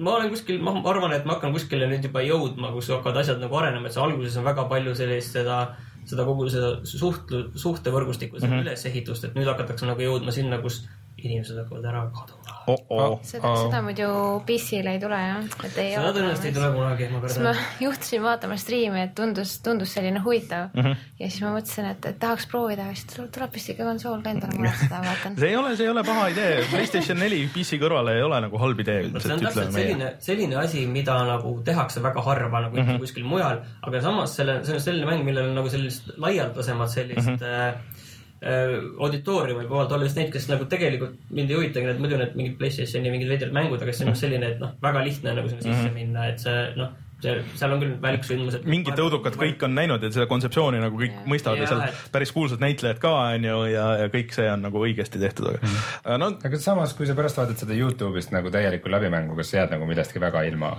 ma olen kuskil, ma arvan, et ma hakkan kuskile nüüd juba jõudma, kus hakkavad asjad nagu arenema, et see alguses on väga palju sellist seda, seda kogu seda suhtlu, suhtevõrgustikku, seda mm. -hmm. ülesehitust, et nüüd hakatakse nagu jõudma sinna, kus inimesed hakkavad ära kaduma. oh-oh. seda, seda muidu PC-le ei tule jah, et ei seda tõenäoliselt ei tule kunagi, ma siis ma kardan. [LAUGHS] juhtusin vaatama striimi, et tundus, tundus selline huvitav mm. Mhm. -hmm. ja siis ma mõtlesin, et, et tahaks proovida, siis tuleb, tuleb vist ikka konsool ka endale muretseda, [LAUGHS] vaatan. see ei ole, see ei ole paha idee, Playstation neli PC kõrvale ei ole nagu halb idee see üldiselt, on täpselt selline, selline asi, mida nagu tehakse väga harva nagu mm. -hmm. kuskil mujal, aga samas selle, see on selline mäng, millel on nagu sellist laialdasemat sellist mm. -hmm. Äh, auditooriumi poolt olla just neid, kes nagu tegelikult mind ei huvitagi need muidu need mingid Playstationi mingid veidrad mängud, aga see on just selline, et noh, väga lihtne on nagu sinna sisse minna, et see noh, see, seal on küll väliksündmused. Mhm. mingid õudukad kõik on näinud ja seda kontseptsiooni nagu kõik mõistavad ja Jaa, seal et- päris kuulsad näitlejad ka onju ja, ja kõik see on nagu õigesti tehtud, aga no aga samas, kui sa pärast vaatad seda Youtube'ist nagu täielikku läbimängu, kas jääd nagu millestki väga ilma?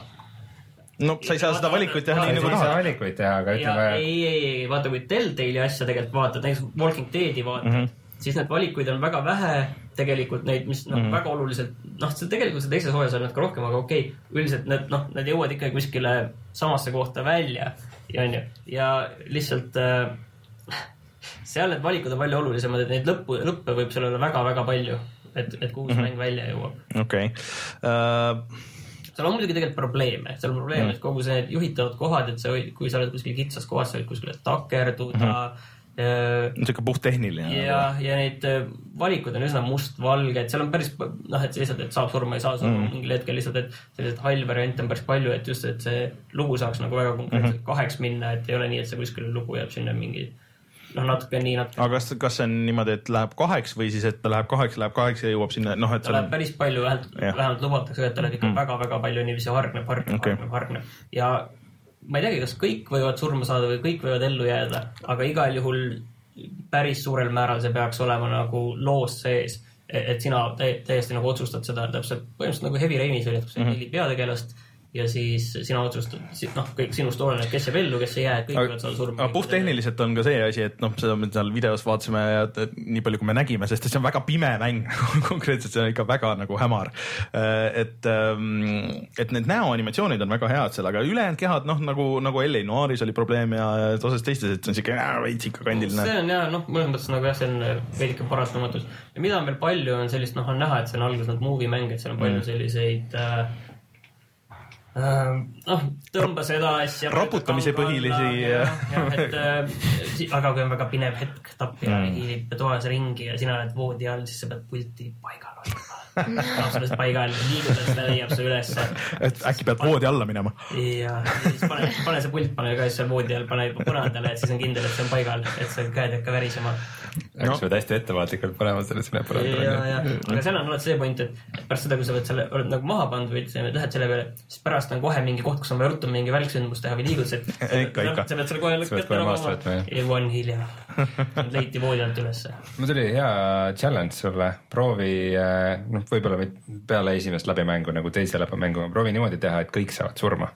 No sa ei saa seda valikut teha nii ei nagu saa tahad. valikuid teha, aga ütleme, ei, ei, ei, vaata, kui Telltale'i asja tegelikult vaatad, näiteks Walking Deadi vaatad mm. -hmm. siis neid valikuid on väga vähe tegelikult neid, mis noh mm -hmm., väga oluliselt, noh, see tegelikult see teises hooajas on natuke rohkem, aga okei okay,, üldiselt need noh, need jõuavad ikkagi kuskile samasse kohta välja ja onju, ja lihtsalt äh, seal need valikud on palju olulisemad, et neid lõppu, lõppe võib seal olla väga-väga palju, et, et kuhu see Mhm. mäng välja jõuab okei, seal on muidugi tegelikult probleeme, seal on probleem, Mhm. et kogu see juhitavad kohad, et sa võid, kui sa oled kuskil kitsas kohas, sa võid kuskile takerduda mm. -hmm. niisugune puhttehniline. ja, ja neid äh, valikud on üsna mustvalged, seal on päris noh, et lihtsalt, et saab surma, ei saa surma mm mingil hetkel lihtsalt, et selliseid hall variante on päris palju, et just, et see lugu saaks nagu väga konkreetselt mm. -hmm. kaheks minna, et ei ole nii, et see kuskil lugu jääb sinna mingi noh, natuke nii, natuke. Aga kas, kas see on niimoodi, et läheb kaheks või siis, et ta läheb kaheks, läheb kaheks ja jõuab sinna, noh, et ta läheb on päris palju, vähemalt lubatakse, et ta läheb ikka väga-väga palju niiviisi hargneb, hargneb okay., hargneb, hargneb. Ja ma ei teagi, kas kõik võivad surma saada või kõik võivad ellu jääda, aga igal juhul päris suurel määral see peaks olema nagu loos sees, et sina tä- täiesti nagu otsustad seda täpselt, põhimõtteliselt nagu Heavy Rainis oli, et kui sa Mhm. neli peategelast ja siis sina otsustad, noh, kõik sinust oleneb, kes jääb ellu, kes ei jää, kõik võivad saada surma. aga puhttehniliselt on ka see asi, et noh, seda me seal videos vaatasime ja nii palju, kui me nägime, sest see on väga pime mäng [LAUGHS] konkreetselt see on ikka väga nagu hämar. et, et need näoanimatsioonid on väga head seal, aga ülejäänud kehad noh, nagu, nagu LA Noiris oli probleem ja ja osas teistes, et see on siuke äh, veits ikka kandiline. see on jah, noh, mõnes mõttes nagu jah, see on veidike parastamatus. ja mida on veel palju, on sellist, noh, on näha, et see on alguses nagu movie mäng, et seal on palju Mm. selliseid äh, äh, noh, tõmba seda asja. Raputamise põhilisi, jah, et äh, aga kui on väga pinev hetk, tapja Mm. hiilib toas ringi ja sina oled voodi all, siis sa pead pulti paigal hoidma. sellest paigal liigutad seda, leiab see ülesse et äkki pead voodi alla minema. ja siis pane, pane see pult, pane ka siis seal voodi all, pane juba põrandale, et siis on kindel, et see on paigal, et see käed ei hakka värisema. Sa pead hästi ettevaatlikult panema selle sinna ja, põrandale ja, aga seal on alati see point, et pärast seda, kui sa oled selle, oled nagu maha pannud või lähed selle peale, siis pärast on kohe mingi koht, kus on vaja ruttu mingi väliksündmus teha või liigutused. Ikka, ikka. sa pead selle kohe võtma, jah. ja one hilja. leiti voodi alt ülesse. mul tuli hea challenge sulle, proovi, noh, võib-olla peale esimest läbimängu nagu teise läbimängu, proovi niimoodi teha, et kõik saavad surma.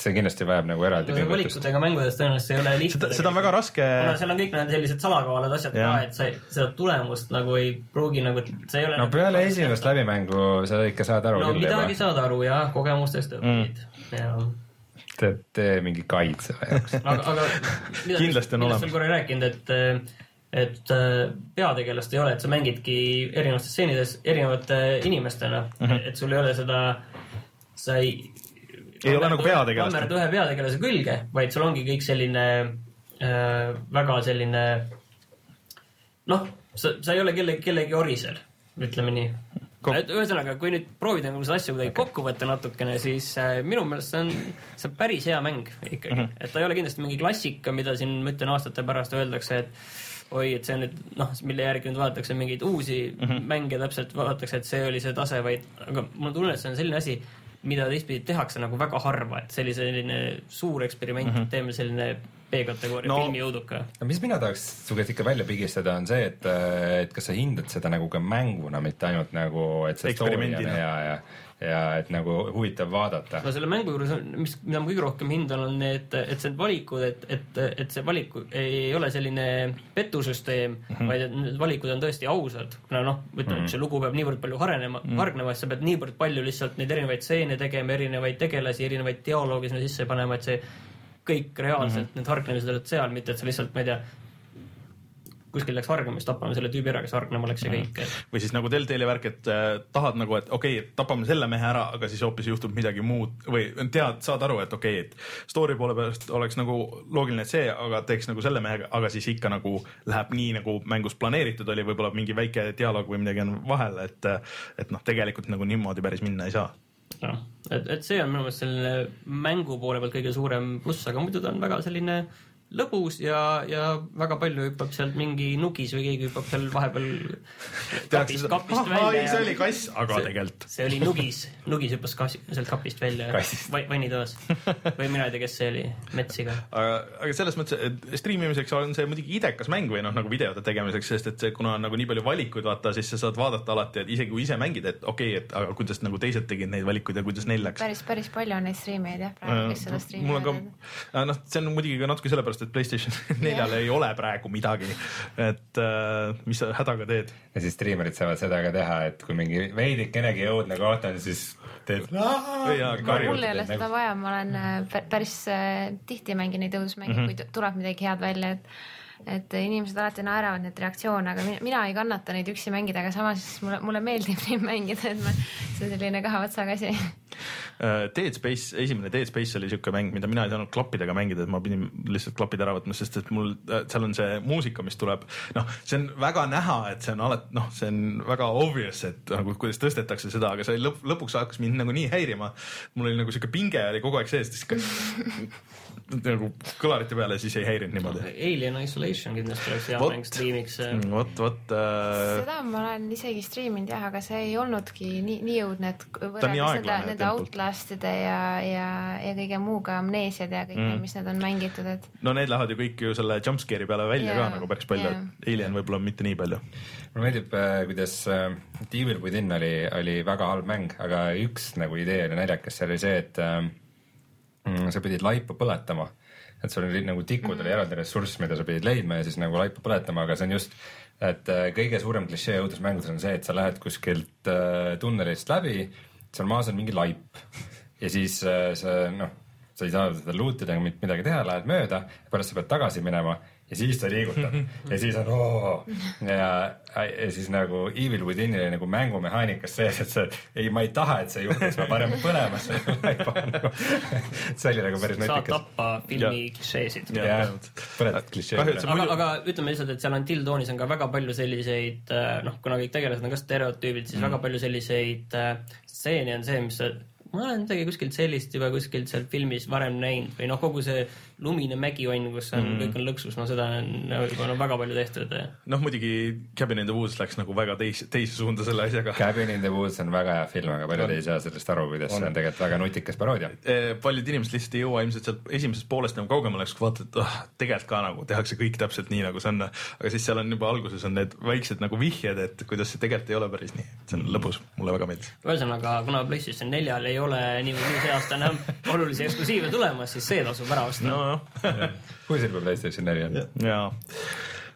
See kindlasti vajab nagu eraldi pingutust. valikutega mängudes tõenäoliselt ei ole lihtne. seda, seda on väga raske. kuna seal on kõik need sellised salakaalad asjad Jah. ka, et sa seda tulemust nagu ei pruugi nagu, see ei ole. no peale esimest läbimängu sa ikka saad aru no küll midagi juba, saad aru jah, kogemustest õpid mm.. tee, tee mingi guide selle jaoks. aga, aga mida, [LAUGHS] Kindlasti on olemas. korra ei rääkinud, et, et äh, peategelast ei ole, et sa mängidki erinevates stseenides erinevate inimestena mm. -hmm. et sul ei ole seda, sa ei. Ei ole nagu peategelast. kammerd ühe peategelase külge, vaid sul ongi kõik selline äh, väga selline noh, sa, sa ei ole kellegi, kellegi orisel, ütleme nii et ühesõnaga, kui nüüd proovida nagu seda asja kuidagi kokku võtta natukene, siis äh, minu meelest see on, see on päris hea mäng ikkagi mm. -hmm. et ta ei ole kindlasti mingi klassika, mida siin ma ütlen aastate pärast öeldakse, et oi, et see on nüüd noh, mille järgi nüüd vaadatakse mingeid uusi mm. -hmm. mänge täpselt, vaadatakse, et see oli see tase, vaid aga mul on tunne, et see on selline asi, mida teistpidi tehakse nagu väga harva, et oli selline suur eksperiment mm, -hmm. teeme selline B-kategooria No- filmijõuduka. no mis mina tahaks su käest ikka välja pigistada, on see, et, et kas sa hindad seda nagu ka mänguna, mitte ainult nagu, et see story on hea ja, ja et nagu huvitav vaadata no selle mängu juures on, mis, mida ma kõige rohkem hindan, on need, et need valikud, et, et, et see valik ei ole selline petusüsteem mm, -hmm. vaid et need valikud on tõesti ausad. kuna noh, ütleme mm, -hmm. see lugu peab niivõrd palju harenema mm, -hmm. hargnema, et sa pead niivõrd palju lihtsalt neid erinevaid stseene tegema, erinevaid tegelasi, erinevaid dialoogi sinna sisse panema, et see kõik reaalselt mm, -hmm. need hargnemised olid seal, mitte et sa lihtsalt, ma ei tea, kuskil läks hargnemist tapame selle tüübi ära, kes hargnema läks ja kõik, või siis nagu Deltali värk, et äh, tahad nagu, et okei okay,, tapame selle mehe ära, aga siis hoopis juhtub midagi muud või tead, saad aru, et okei okay,, et story poole pealt oleks nagu loogiline, et see, aga teeks nagu selle mehega, aga siis ikka nagu läheb nii, nagu mängus planeeritud oli, võib-olla mingi väike dialoog või midagi on vahel, et et noh, tegelikult nagu niimoodi päris minna ei saa. noh, et, et see on minu meelest selline mängu poole pealt kõige suurem pluss, aga muidu ta on väga selline lõbus ja, ja väga palju hüppab sealt mingi nugis või keegi hüppab seal vahepeal kapist, kapist see välja oli. kass, aga See- tegelikult. see oli nugis, nugis hüppas kas, sealt kapist välja vannitoas või mina ei tea, kes see oli, Metsiga. aga, aga selles mõttes, et striimimiseks on see muidugi idekas mäng või noh, nagu videote tegemiseks, sest et see, kuna on nagu nii palju valikuid, vaata, siis sa saad vaadata alati, et isegi kui ise mängid, et okei okay,, et aga kuidas nagu teised tegid neid valikuid ja kuidas neil läks. päris, päris palju on neid striimijaid jah, praegu, kes seda mul on ka striimivad., noh, see on muidugi ka natuke sellepärast, et Playstation [LAUGHS] neljal ei ole praegu midagi, et äh, mis sa hädaga teed. ja siis striimerid saavad seda ka teha, et kui mingi veidikenegi õudne koht on, siis teed. Mul ei ole seda vaja, ma olen äh, pä- päris äh, tihti mängin neid õudusmänge mm, -hmm. kui tu- tuleb midagi head välja, et et inimesed alati naeravad neid reaktsioone, aga mina, mina ei kannata neid üksi mängida, aga samas mulle, mulle meeldib neid mängida, et ma, see on selline kahe otsaga asi. Äh, Dead Space, esimene Dead Space oli siuke mäng, mida mina ei saanud klappidega mängida, et ma pidin lihtsalt klapid ära võtma, sest et mul äh, seal on see muusika, mis tuleb, noh, see on väga näha, et see on alati noh, see on väga obvious, et nagu kuidas tõstetakse seda, aga see lõpp, lõpuks hakkas mind nagu nii häirima. mul oli nagu siuke pinge oli kogu aeg sees, siis [LAUGHS] nagu kõlarite peale, siis ei häirinud niimoodi. Alien Isolation kindlasti oleks hea mäng striimiks. vot, vot äh, seda ma olen isegi striiminud jah, aga see ei olnudki nii, nii õudne, et võrreldes nende, aeglane nende. Outlastide ja, ja, ja kõige muuga, Amnesiad ja kõik mm. need, mis need on mängitud, et no need lähevad ju kõik ju selle jumpscare'i peale välja Jaa, ka nagu päris palju yeah., Alien võib-olla mitte nii palju. mulle meeldib, kuidas äh, Evil Within oli, oli väga halb mäng, aga üks nagu idee oli naljakas, see oli see, et äh, mm, sa pidid laipa põletama. et sul oli nagu tikud oli eraldi ressurss, mida sa pidid leidma ja siis nagu laipa põletama, aga see on just, et äh, kõige suurem klišee õudusmängudes on see, et sa lähed kuskilt äh, tunnelist läbi, seal maas on mingi laip ja siis äh, sa noh, sa ei saa seda loot ida ega mitte midagi teha, lähed mööda, pärast sa pead tagasi minema ja siis sa liigutad ja siis on oo ja, ja siis nagu Evil Within oli nagu mängumehaanikas sees, et sa ei, ma ei taha, et see juhtuks, ma parem põlema selle laipa nagu. see oli nagu päris saad nutikas. tappa filmi klišeesid. See aga aga ütleme lihtsalt, et seal on Till Dawnis on ka väga palju selliseid äh, noh, kuna kõik tegelased on ka stereotüübid, siis mm. väga palju selliseid äh, stseene on see, mis sa- ma olen midagi kuskilt sellist juba kuskilt seal filmis varem näinud või noh, kogu see lumine mägivann, kus on mm. kõik on lõksus, no seda on juba no, väga palju tehtud. noh, muidugi Cabin in the Woods läks nagu väga teise, teise suunda selle asjaga. Cabin in the Woods on väga hea film, aga paljud ei saa sellest aru, kuidas see on tegelikult väga nutikas paroodia. Eh, paljud inimesed lihtsalt ei jõua ilmselt sealt esimesest poolest nagu kaugemale, siis vaatad, et oh, tegelikult ka nagu tehakse kõik täpselt nii, nagu see on. aga siis seal on juba alguses on need väiksed nagu vihjed, et kuidas see tegelikult ei ole päris nii. see on lõbus, mulle väga meeldis. ühesõnaga, kuna PlayStation neljal ei ole niimoodi see aasta enam olulisi eksklusiive tulemas, siis see tasub ära osta no.. nojah, kui sul peab PlayStation neli on? jaa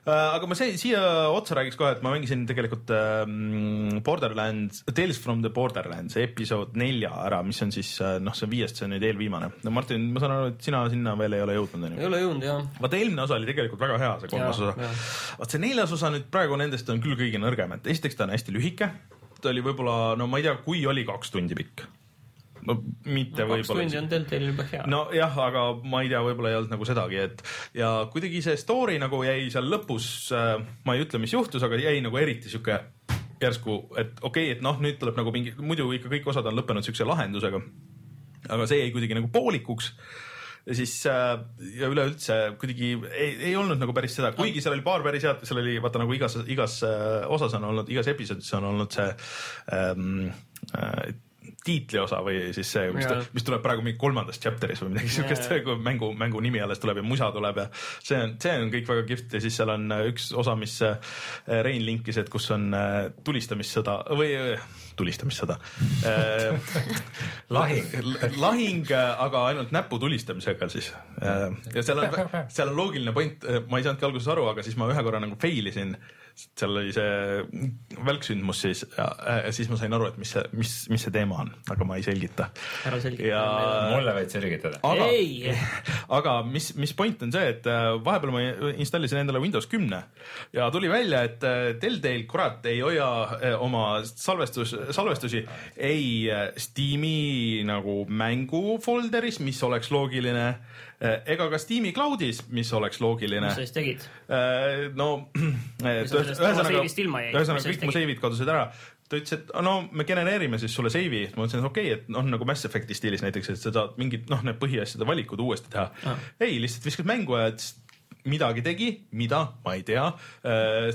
aga ma see, siia otsa räägiks kohe, et ma mängisin tegelikult ähm, Borderlands, Tales from the Borderlands episood nelja ära, mis on siis äh, noh, see on viiest, see on nüüd eelviimane. no Martin, ma saan aru, et sina sinna veel ei ole jõudnud ei onju. ole jõudnud jah. vaata eelmine osa oli tegelikult väga hea, see kolmas Jaa, osa vaat see neljas osa nüüd praegu nendest on küll kõige nõrgem, et esiteks ta on hästi lühike. ta oli võib-olla, no ma ei tea, kui oli kaks tundi pikk. No mitte kaks võib-olla tundi on Deltalil juba hea no.. nojah, aga ma ei tea, võib-olla ei olnud nagu sedagi, et ja kuidagi see story nagu jäi seal lõpus äh,, ma ei ütle, mis juhtus, aga jäi nagu eriti sihuke järsku, et okei okay,, et noh, nüüd tuleb nagu mingi, muidu ikka kõik osad on lõppenud siukse lahendusega. aga see jäi kuidagi nagu poolikuks ja siis äh, ja üleüldse kuidagi ei, ei olnud nagu päris seda, kuigi seal oli paar päris head, seal oli vaata nagu igas, igas äh, osas on olnud, igas episoodis on olnud see ähm, äh, tiitliosa või siis see, mis, mis tuleb praegu mingi kolmandas chapter'is või midagi siukest, [LAUGHS] kui mängu, mängu nimi alles tuleb ja musa tuleb ja see on, see on kõik väga kihvt ja siis seal on äh, üks osa, mis äh, Rein linkis, et kus on äh, tulistamissõda või tulistamissõda [LAUGHS] Lahing. lahing, aga ainult näpu tulistamisega siis. ja seal on, [LAUGHS] seal on loogiline point, ma ei saanudki alguses aru, aga siis ma ühe korra nagu fail isin. Seal oli see välksündmus siis ja, siis ma sain aru, et mis see, mis, mis see teema on, aga ma ei selgita. ära selgita ja mulle võid selgitada. aga Ei. [LAUGHS] aga mis, mis point on see, et äh, vahepeal ma installisin endale Windows kümne ja tuli välja, et äh, Telltale kurat ei hoia äh, oma salvestus, salvestusi ei äh, Steam'i nagu mängu folder'is, mis oleks loogiline, ega ka Steam'i cloud'is, mis oleks loogiline. Mis sa siis tegid? Äh, no [CLEARS THROAT] mis ühesõnaga siis kõik mu save'id kadusid ära. Ta ütles, et no me genereerime siis sulle save'i, ma mõtlesin, et okei okay,, et noh, nagu Mass Effect'i stiilis näiteks, et sa saad mingid noh, need põhiasjade valikud uuesti teha. Ah. ei, lihtsalt viskad mängu ja et midagi tegi, mida, ma ei tea.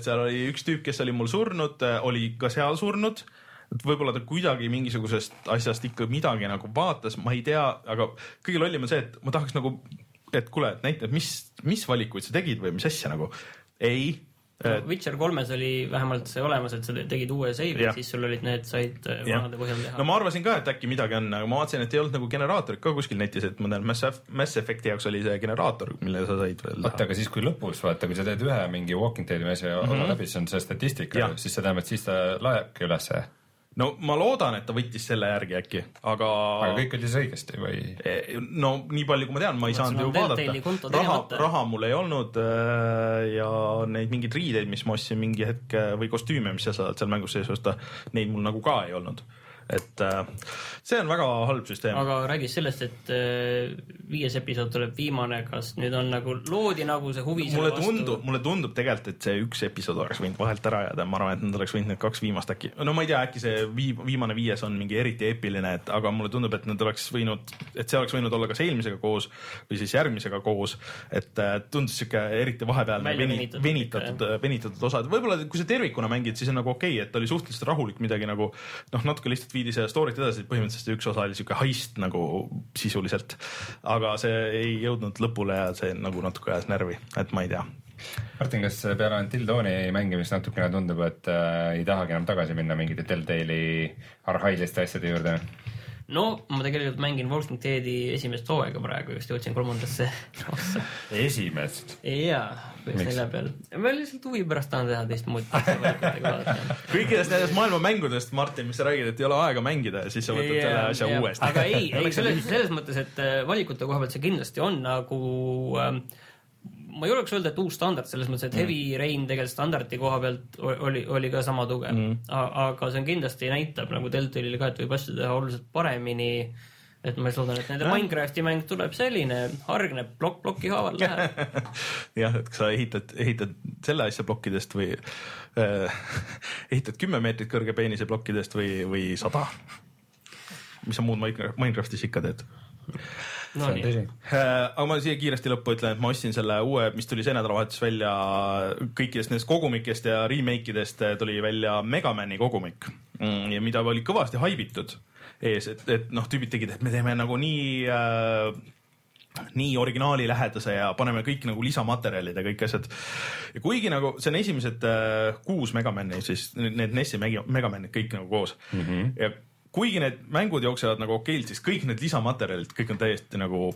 seal oli üks tüüp, kes oli mul surnud, oli ka seal surnud et võib-olla ta kuidagi mingisugusest asjast ikka midagi nagu vaatas, ma ei tea, aga kõige lollim on see, et ma tahaks nagu, et kuule, et näita, mis, mis valikuid sa tegid või mis asja nagu. ei, Witcher kolmes oli vähemalt see olemas, et sa tegid uue Jah., siis sul olid need, said Jah. vanade põhjal teha no ma arvasin ka, et äkki midagi on, aga ma vaatasin, et ei olnud nagu generaatorit ka kuskil netis, et ma tean, Mass Mass Effect'i jaoks oli see generaator, mille sa said veel vaata, aga siis, kui lõpus vaata, kui sa teed ühe mingi walking dead'i asja mm -hmm. läbi, siis on see statistika siis see tähendab, et siis ta laebki ülesse. No ma loodan, et ta võttis selle järgi äkki, aga, aga kõik oli siis õigesti või? Eh, no nii palju, kui ma tean, ma ei Vaat saanud ju vaadata raha, raha mul ei olnud äh, ja neid mingeid riideid, mis ma ostsin mingi hetk äh, või kostüüme, mis sa saad seal mängus sees osta, neid mul nagu ka ei olnud. Et äh, see on väga halb süsteem. aga räägis sellest, et äh, viies episood tuleb viimane, kas nüüd on nagu, loodi nagu see huvi mulle tundub, mulle tundub tegelikult, et see üks episood oleks võinud vahelt ära jääda, ma arvan, et nad oleks võinud need kaks viimast äkki, no ma ei tea, äkki see vii-, viimane viies on mingi eriti eepiline, et aga mulle tundub, et nad oleks võinud, et see oleks võinud olla kas eelmisega koos või siis järgmisega koos, et äh, tundus sihuke eriti vahepealne veni, venitatud venitatud, venitatud osad, võib-olla kui sa tervikuna mängid, siis on nagu okei okay,, et oli suhteliselt rahulik midagi nagu noh, natuke lihtsalt viidi seda story't edasi, põhimõtteliselt üks osa oli sihuke heist nagu sisuliselt, aga see ei jõudnud lõpule ja see nagu natuke ajas närvi, et ma ei tea Martin, kas peale Until Dawni mängimist natukene tundub, et äh, ei tahagi enam tagasi minna mingite Telltale'i arhailiste asjade juurde? No ma tegelikult mängin Walking Deadi esimest hooaega praegu, just jõudsin kolmandasse [LAUGHS] ossa. esimest. jaa, selle peal. ma lihtsalt huvi pärast tahan teha teistmoodi [LAUGHS] kõikidest nendest maailma mängudest, Martin, mis sa räägid, et ei ole aega mängida ja siis sa võtad selle asja uuesti. aga ei, ei [LAUGHS] selles, selles mõttes, et äh, valikute koha pealt see kindlasti on nagu ähm, ma ei julgeks öelda, et uus standard selles mõttes, et Mm. Heavy Rain tegelikult standardi koha pealt oli, oli ka sama tugev mm.. aga see on kindlasti näitab nagu Deltalile ka, et võib asju teha oluliselt paremini. et ma loodan, et nende Jah. Minecrafti mäng tuleb selline, hargneb plokk ploki haaval läheb. [LAUGHS] jah, et kas sa ehitad, ehitad selle asja plokkidest või äh, [LAUGHS] ehitad kümme meetrit kõrge peenise plokkidest või, või sada. mis sa muud Minecraft- Minecraftis ikka teed? No nii, tõsi. Äh, aga ma siia kiiresti lõppu ütlen, et ma ostsin selle uue, mis tuli see nädalavahetus välja kõikidest nendest kogumikest ja remake idest tuli välja Megamani kogumik mm, ja mida oli kõvasti haibitud ees, et, et noh, tüübid tegid, et me teeme nagu nii äh, nii originaali lähedase ja paneme kõik nagu lisamaterjalid ja kõik asjad. ja kuigi nagu see on esimesed äh, kuus Megamani, siis need NES-i Mega- Megamanid kõik nagu koos mm. -hmm. ja kuigi need mängud jooksevad nagu okeilt, siis kõik need lisamaterjalid, kõik on täiesti nagu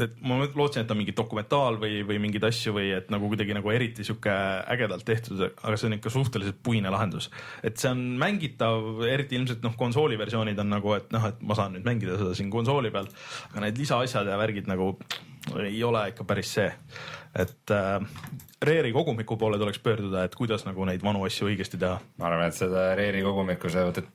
et ma lootsin, et on mingi dokumentaal või, või mingeid asju või et nagu kuidagi nagu eriti sihuke ägedalt tehtud, aga see on ikka suhteliselt puine lahendus. et see on mängitav, eriti ilmselt noh, konsooli versioonid on nagu, et noh, et ma saan nüüd mängida seda siin konsooli peal, aga need lisaasjad ja värgid nagu ei ole ikka päris see, et äh, Rare'i kogumiku poole tuleks pöörduda, et kuidas nagu neid vanu asju õigesti teha ma arvan, et seda Reeri kogumikku sa võtad,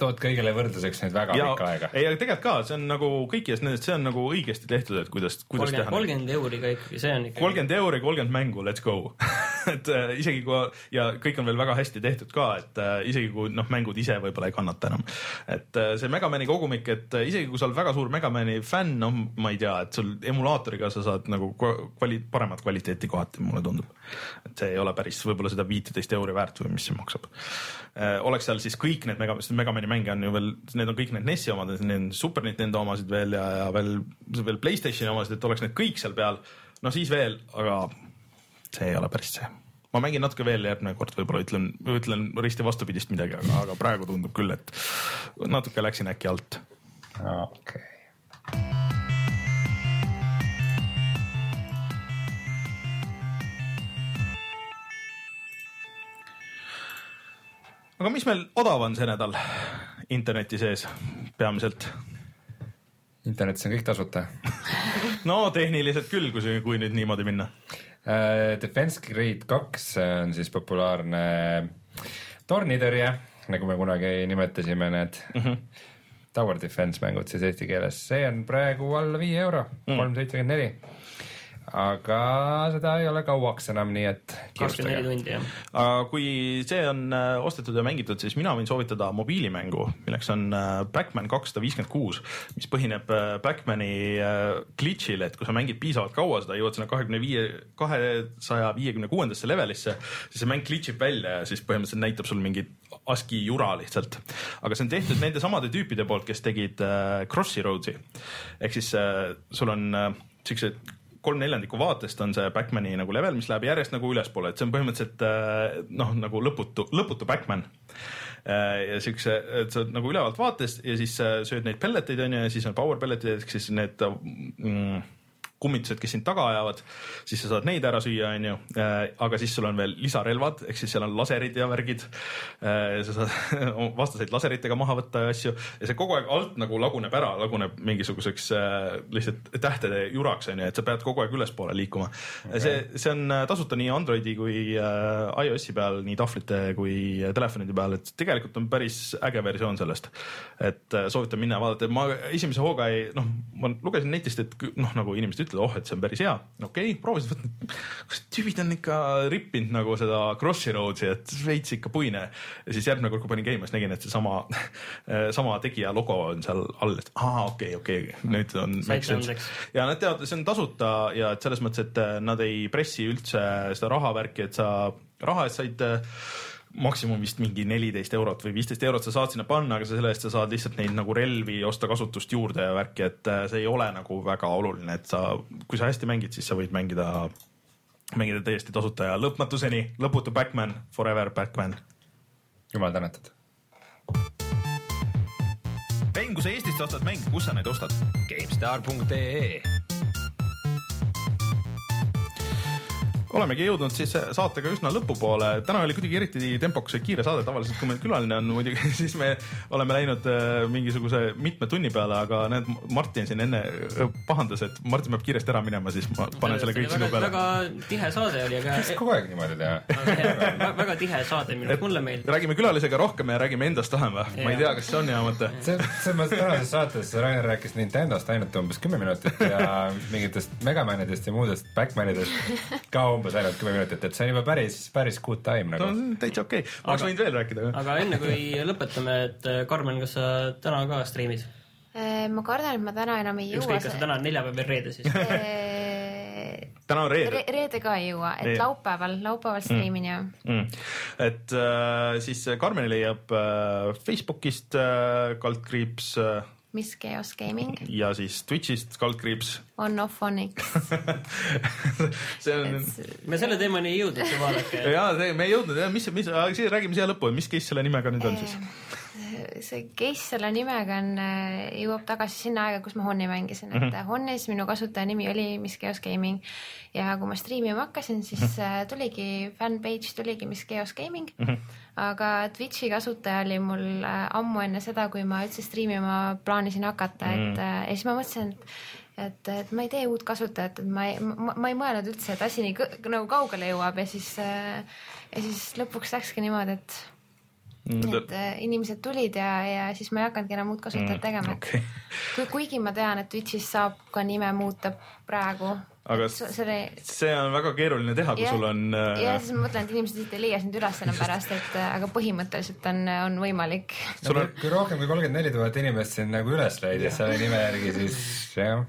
tood kõigile võrdluseks nüüd väga ja pikka aega. ei, aga tegelikult ka, see on nagu kõikidest nendest, see on nagu õigesti tehtud, et kuidas, kuidas kolmkümmend, teha. kolmkümmend euri ka ikkagi, see on ikka. kolmkümmend euri, kolmkümmend mängu, let's go. [LAUGHS] [LAUGHS] et äh, isegi kui ja kõik on veel väga hästi tehtud ka, et äh, isegi kui noh, mängud ise võib-olla ei kannata enam. et äh, see Megamani kogumik, et äh, isegi kui sa oled väga suur Megamani fänn, noh, ma ei tea, et sul emulaatoriga sa saad nagu kvali-, paremat kvaliteeti kohati, mulle tundub. et see ei ole päris võib-olla seda viiteist euri väärt või mis see maksab äh,. oleks seal siis kõik need Mega, Megamani mänge on ju veel, need on kõik need NES-i omad, need Super Nintendo omasid veel ja, ja veel, veel Playstationi omasid, et oleks need kõik seal peal, no siis veel, aga see ei ole päris see ma mängin natuke veel järgmine kord, võib-olla ütlen, ütlen risti vastupidist midagi, aga, aga praegu tundub küll, et natuke läksin äkki alt. okei okay. aga mis meil odav on see nädal interneti sees peamiselt? internetis on kõik tasuta [LAUGHS] no tehniliselt küll, kui, kui nüüd niimoodi minna. Defense Grid kaks on siis populaarne tornitõrje, nagu me kunagi nimetasime need mm. -hmm. Tower Defense mängud siis eesti keeles, see on praegu alla viie euro, kolm seitsekümmend neli aga seda ei ole kauaks enam, nii et neli tundi jah. aga kui see on äh, ostetud ja mängitud, siis mina võin soovitada mobiilimängu, milleks on äh, Backman kakssada viiskümmend kuus, mis põhineb äh, Backmani glitch'il, et kui sa mängid piisavalt kaua seda, jõuad sinna kahekümne viie, kahesaja viiekümne kuuendasse levelisse, siis see mäng glitch ib välja ja siis põhimõtteliselt näitab sul mingit ASCII jura lihtsalt. aga see on tehtud nende samade tüüpide poolt, kes tegid Crossy Roads'i ehk siis sul on siuksed kolm neljandikku vaatest on see Backmani nagu level, mis läheb järjest nagu ülespoole, et see on põhimõtteliselt äh, noh, nagu lõputu, lõputu Backman. Äh, ja siukse, et sa oled nagu ülevalt vaatest ja siis äh, sööd neid pelleteid onju ja siis on power pelletid ehk siis need mm, kummitused, kes sind taga ajavad, siis sa saad neid ära süüa, onju. Äh, aga siis sul on veel lisarelvad, ehk siis seal on laserid ja värgid. Äh, sa saad [LAUGHS] vastaseid laseritega maha võtta ja asju ja see kogu aeg alt nagu laguneb ära, laguneb mingisuguseks äh, lihtsalt tähtede juraks, onju, et sa pead kogu aeg ülespoole liikuma okay.. see, see on tasuta nii Androidi kui iOS-i peal, nii tahvlite kui telefonide peal, et tegelikult on päris äge versioon sellest. et soovitan minna vaadata, ma esimese hooga ei, noh, ma lugesin netist, et noh, nagu inimesed ütled, oh, et see on päris hea, okei okay,, proovisid, [LAUGHS] kas tüübid on ikka rippinud nagu seda Crossy Roadsi, et veits ikka puine. ja siis järgmine kord, kui panin siis nägin, et seesama, [LAUGHS] sama tegija logo on seal all, et aa, okei okay,, okei okay., nüüd on. ja nad teavad, see on tasuta ja et selles mõttes, et nad ei pressi üldse seda rahavärki, et sa raha eest said maksimum vist mingi neliteist eurot või viisteist eurot sa saad sinna panna, aga sa selle eest sa saad lihtsalt neid nagu relvi osta kasutust juurde ja värki, et äh, see ei ole nagu väga oluline, et sa, kui sa hästi mängid, siis sa võid mängida, mängida täiesti tasuta ja lõpmatuseni, lõputu Backman, forever Backman. jumal tänatud. mäng, kui sa Eestist ostad mänge, kus sa neid ostad? GameStar.ee olemegi jõudnud siis saatega üsna lõpupoole. täna oli kuidagi eriti tempokas ja kiire saade, tavaliselt kui meil külaline on muidugi, [LAUGHS] siis me oleme läinud äh, mingisuguse mitme tunni peale, aga näed, Martin siin enne äh, pahandas, et Martin peab kiiresti ära minema, siis ma panen selle kõik sinu peale. väga tihe saade oli, aga. kas kogu aeg niimoodi teha? väga tihe saade, mulle meeldib. räägime külalisega rohkem ja räägime endast vähem või? ma ei tea, kas see on hea mõte. see, selles mõttes tänases saates Rainer rääkis Nintendost ainult umbes kümme minutit ja mingitest Megamanidest ja muudest Backmanidest ka umbes umbes ainult kümme minutit, et see on juba päris, päris good time nagu. no täitsa okei okay., ma oleks võinud veel rääkida. aga enne kui lõpetame, et äh, Karmen, kas sa täna ka striimid? Äh, ma kardan, et ma täna enam ei jõua. ükskõik, kas sa täna on neljapäev või reede siis täna on reede Re. reede ka ei jõua, et Reed. laupäeval, laupäeval mm. striimin ja mm.. et äh, siis Karmeni leiab äh, Facebookist äh, kaldkriips äh, Miss Chaos Gaming. ja siis Twitch'ist kaldkriips. On-off Onyx [LAUGHS] see on. me selle teemani ei jõudnud, vaadake. [LAUGHS] ja see, me ei jõudnud jah, mis, mis, räägime siia lõppu, mis case selle nimega nüüd on siis? see case selle nimega on, äh, jõuab tagasi sinna aega, kus ma Honni mängisin, et mm -hmm. Honnis minu kasutajanimi oli Miss Chaos Gaming ja kui ma striimima hakkasin, siis mm -hmm. tuligi fanpage tuligi Miss Chaos Gaming mm. -hmm. Aga Twitch'i kasutaja oli mul äh, ammu enne seda, kui ma üldse striimima plaanisin hakata mm, et ja siis ma mõtlesin, et et, et ma ei tee uut kasutajat, et ma ei, ma, ei mõelnud üldse, et asi nii nagu kaugele jõuab ja siis, ja siis lõpuks läkski niimoodi, et Mm, et äh, inimesed tulid ja, ja siis ma ei hakanudki enam uut kasutajat mm, tegema. okay.. kui, kuigi ma tean, et Twitch'is saab ka nime muuta praegu aga see see on väga keeruline teha, kui Jah. sul on äh, ja siis ma mõtlen, et inimesed lihtsalt ei leia sind üles enam pärast, et äh, aga põhimõtteliselt on, on võimalik. sul on kui rohkem kui kolmkümmend neli tuhat inimest sind nagu üles leidis selle nime järgi, siis jah,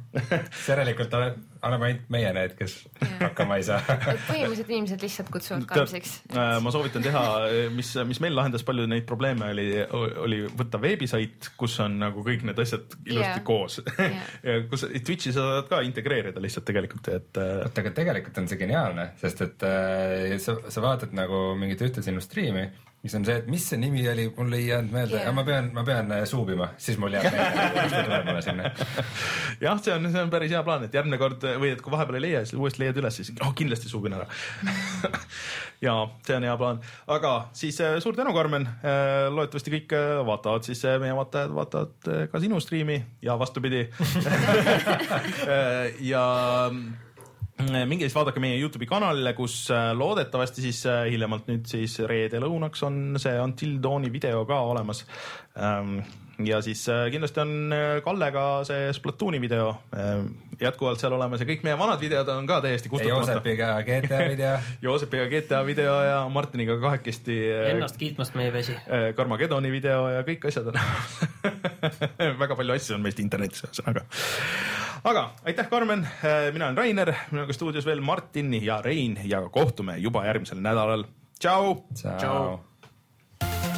järelikult ole- oleme ainult meie need, kes hakkama ei saa. et põhimõtteliselt inimesed lihtsalt kutsuvad Tead, kaamsiks. äh, ma soovitan teha, mis, mis meil lahendas palju neid probleeme, oli, oli võtta veebisait, kus on nagu kõik need asjad ilusti Jaa. koos ja kus Twitch'i sa saad ka integreerida lihtsalt tegelikult, et äh, oota, aga tegelikult on see geniaalne, sest et äh, sa, sa vaatad nagu mingit ühte sinu striimi, mis on see, et mis see nimi oli, mul ei jäänud meelde yeah., ma pean, ma pean äh, suubima, siis mul jääb meelde, mis ta tuleb mulle sinna. [LAUGHS] jah, see on, see on päris hea plaan, et järgmine kord või et kui vahepeal ei leia, siis uuesti leiad üles, siis oh, kindlasti suubin ära. [LAUGHS] ja see on hea plaan, aga siis äh, suur tänu, Karmen. loodetavasti kõik äh, vaatavad siis, meie vaatajad vaatavad äh, ka sinu striimi ja vastupidi. [LAUGHS] ja minge siis vaadake meie Youtube'i kanalile, kus äh, loodetavasti siis äh, hiljemalt nüüd siis reede lõunaks on see Until Dawni video ka olemas. ja siis äh, kindlasti on Kallega see Splatooni video äh, jätkuvalt seal olemas ja kõik meie vanad videod on ka täiesti kustutamata. Joosepiga GTA [LAUGHS] video. Joosepiga GTA video ja Martiniga kahekesti ennast kiitmast me ei väsi. Carmageddoni video ja kõik asjad on [LAUGHS] väga palju asju on meist internetis ühesõnaga aga aitäh, Karmen, äh, mina olen Rainer, minuga stuudios veel Martin ja Rein ja kohtume juba järgmisel nädalal. tšau. tšau, tšau..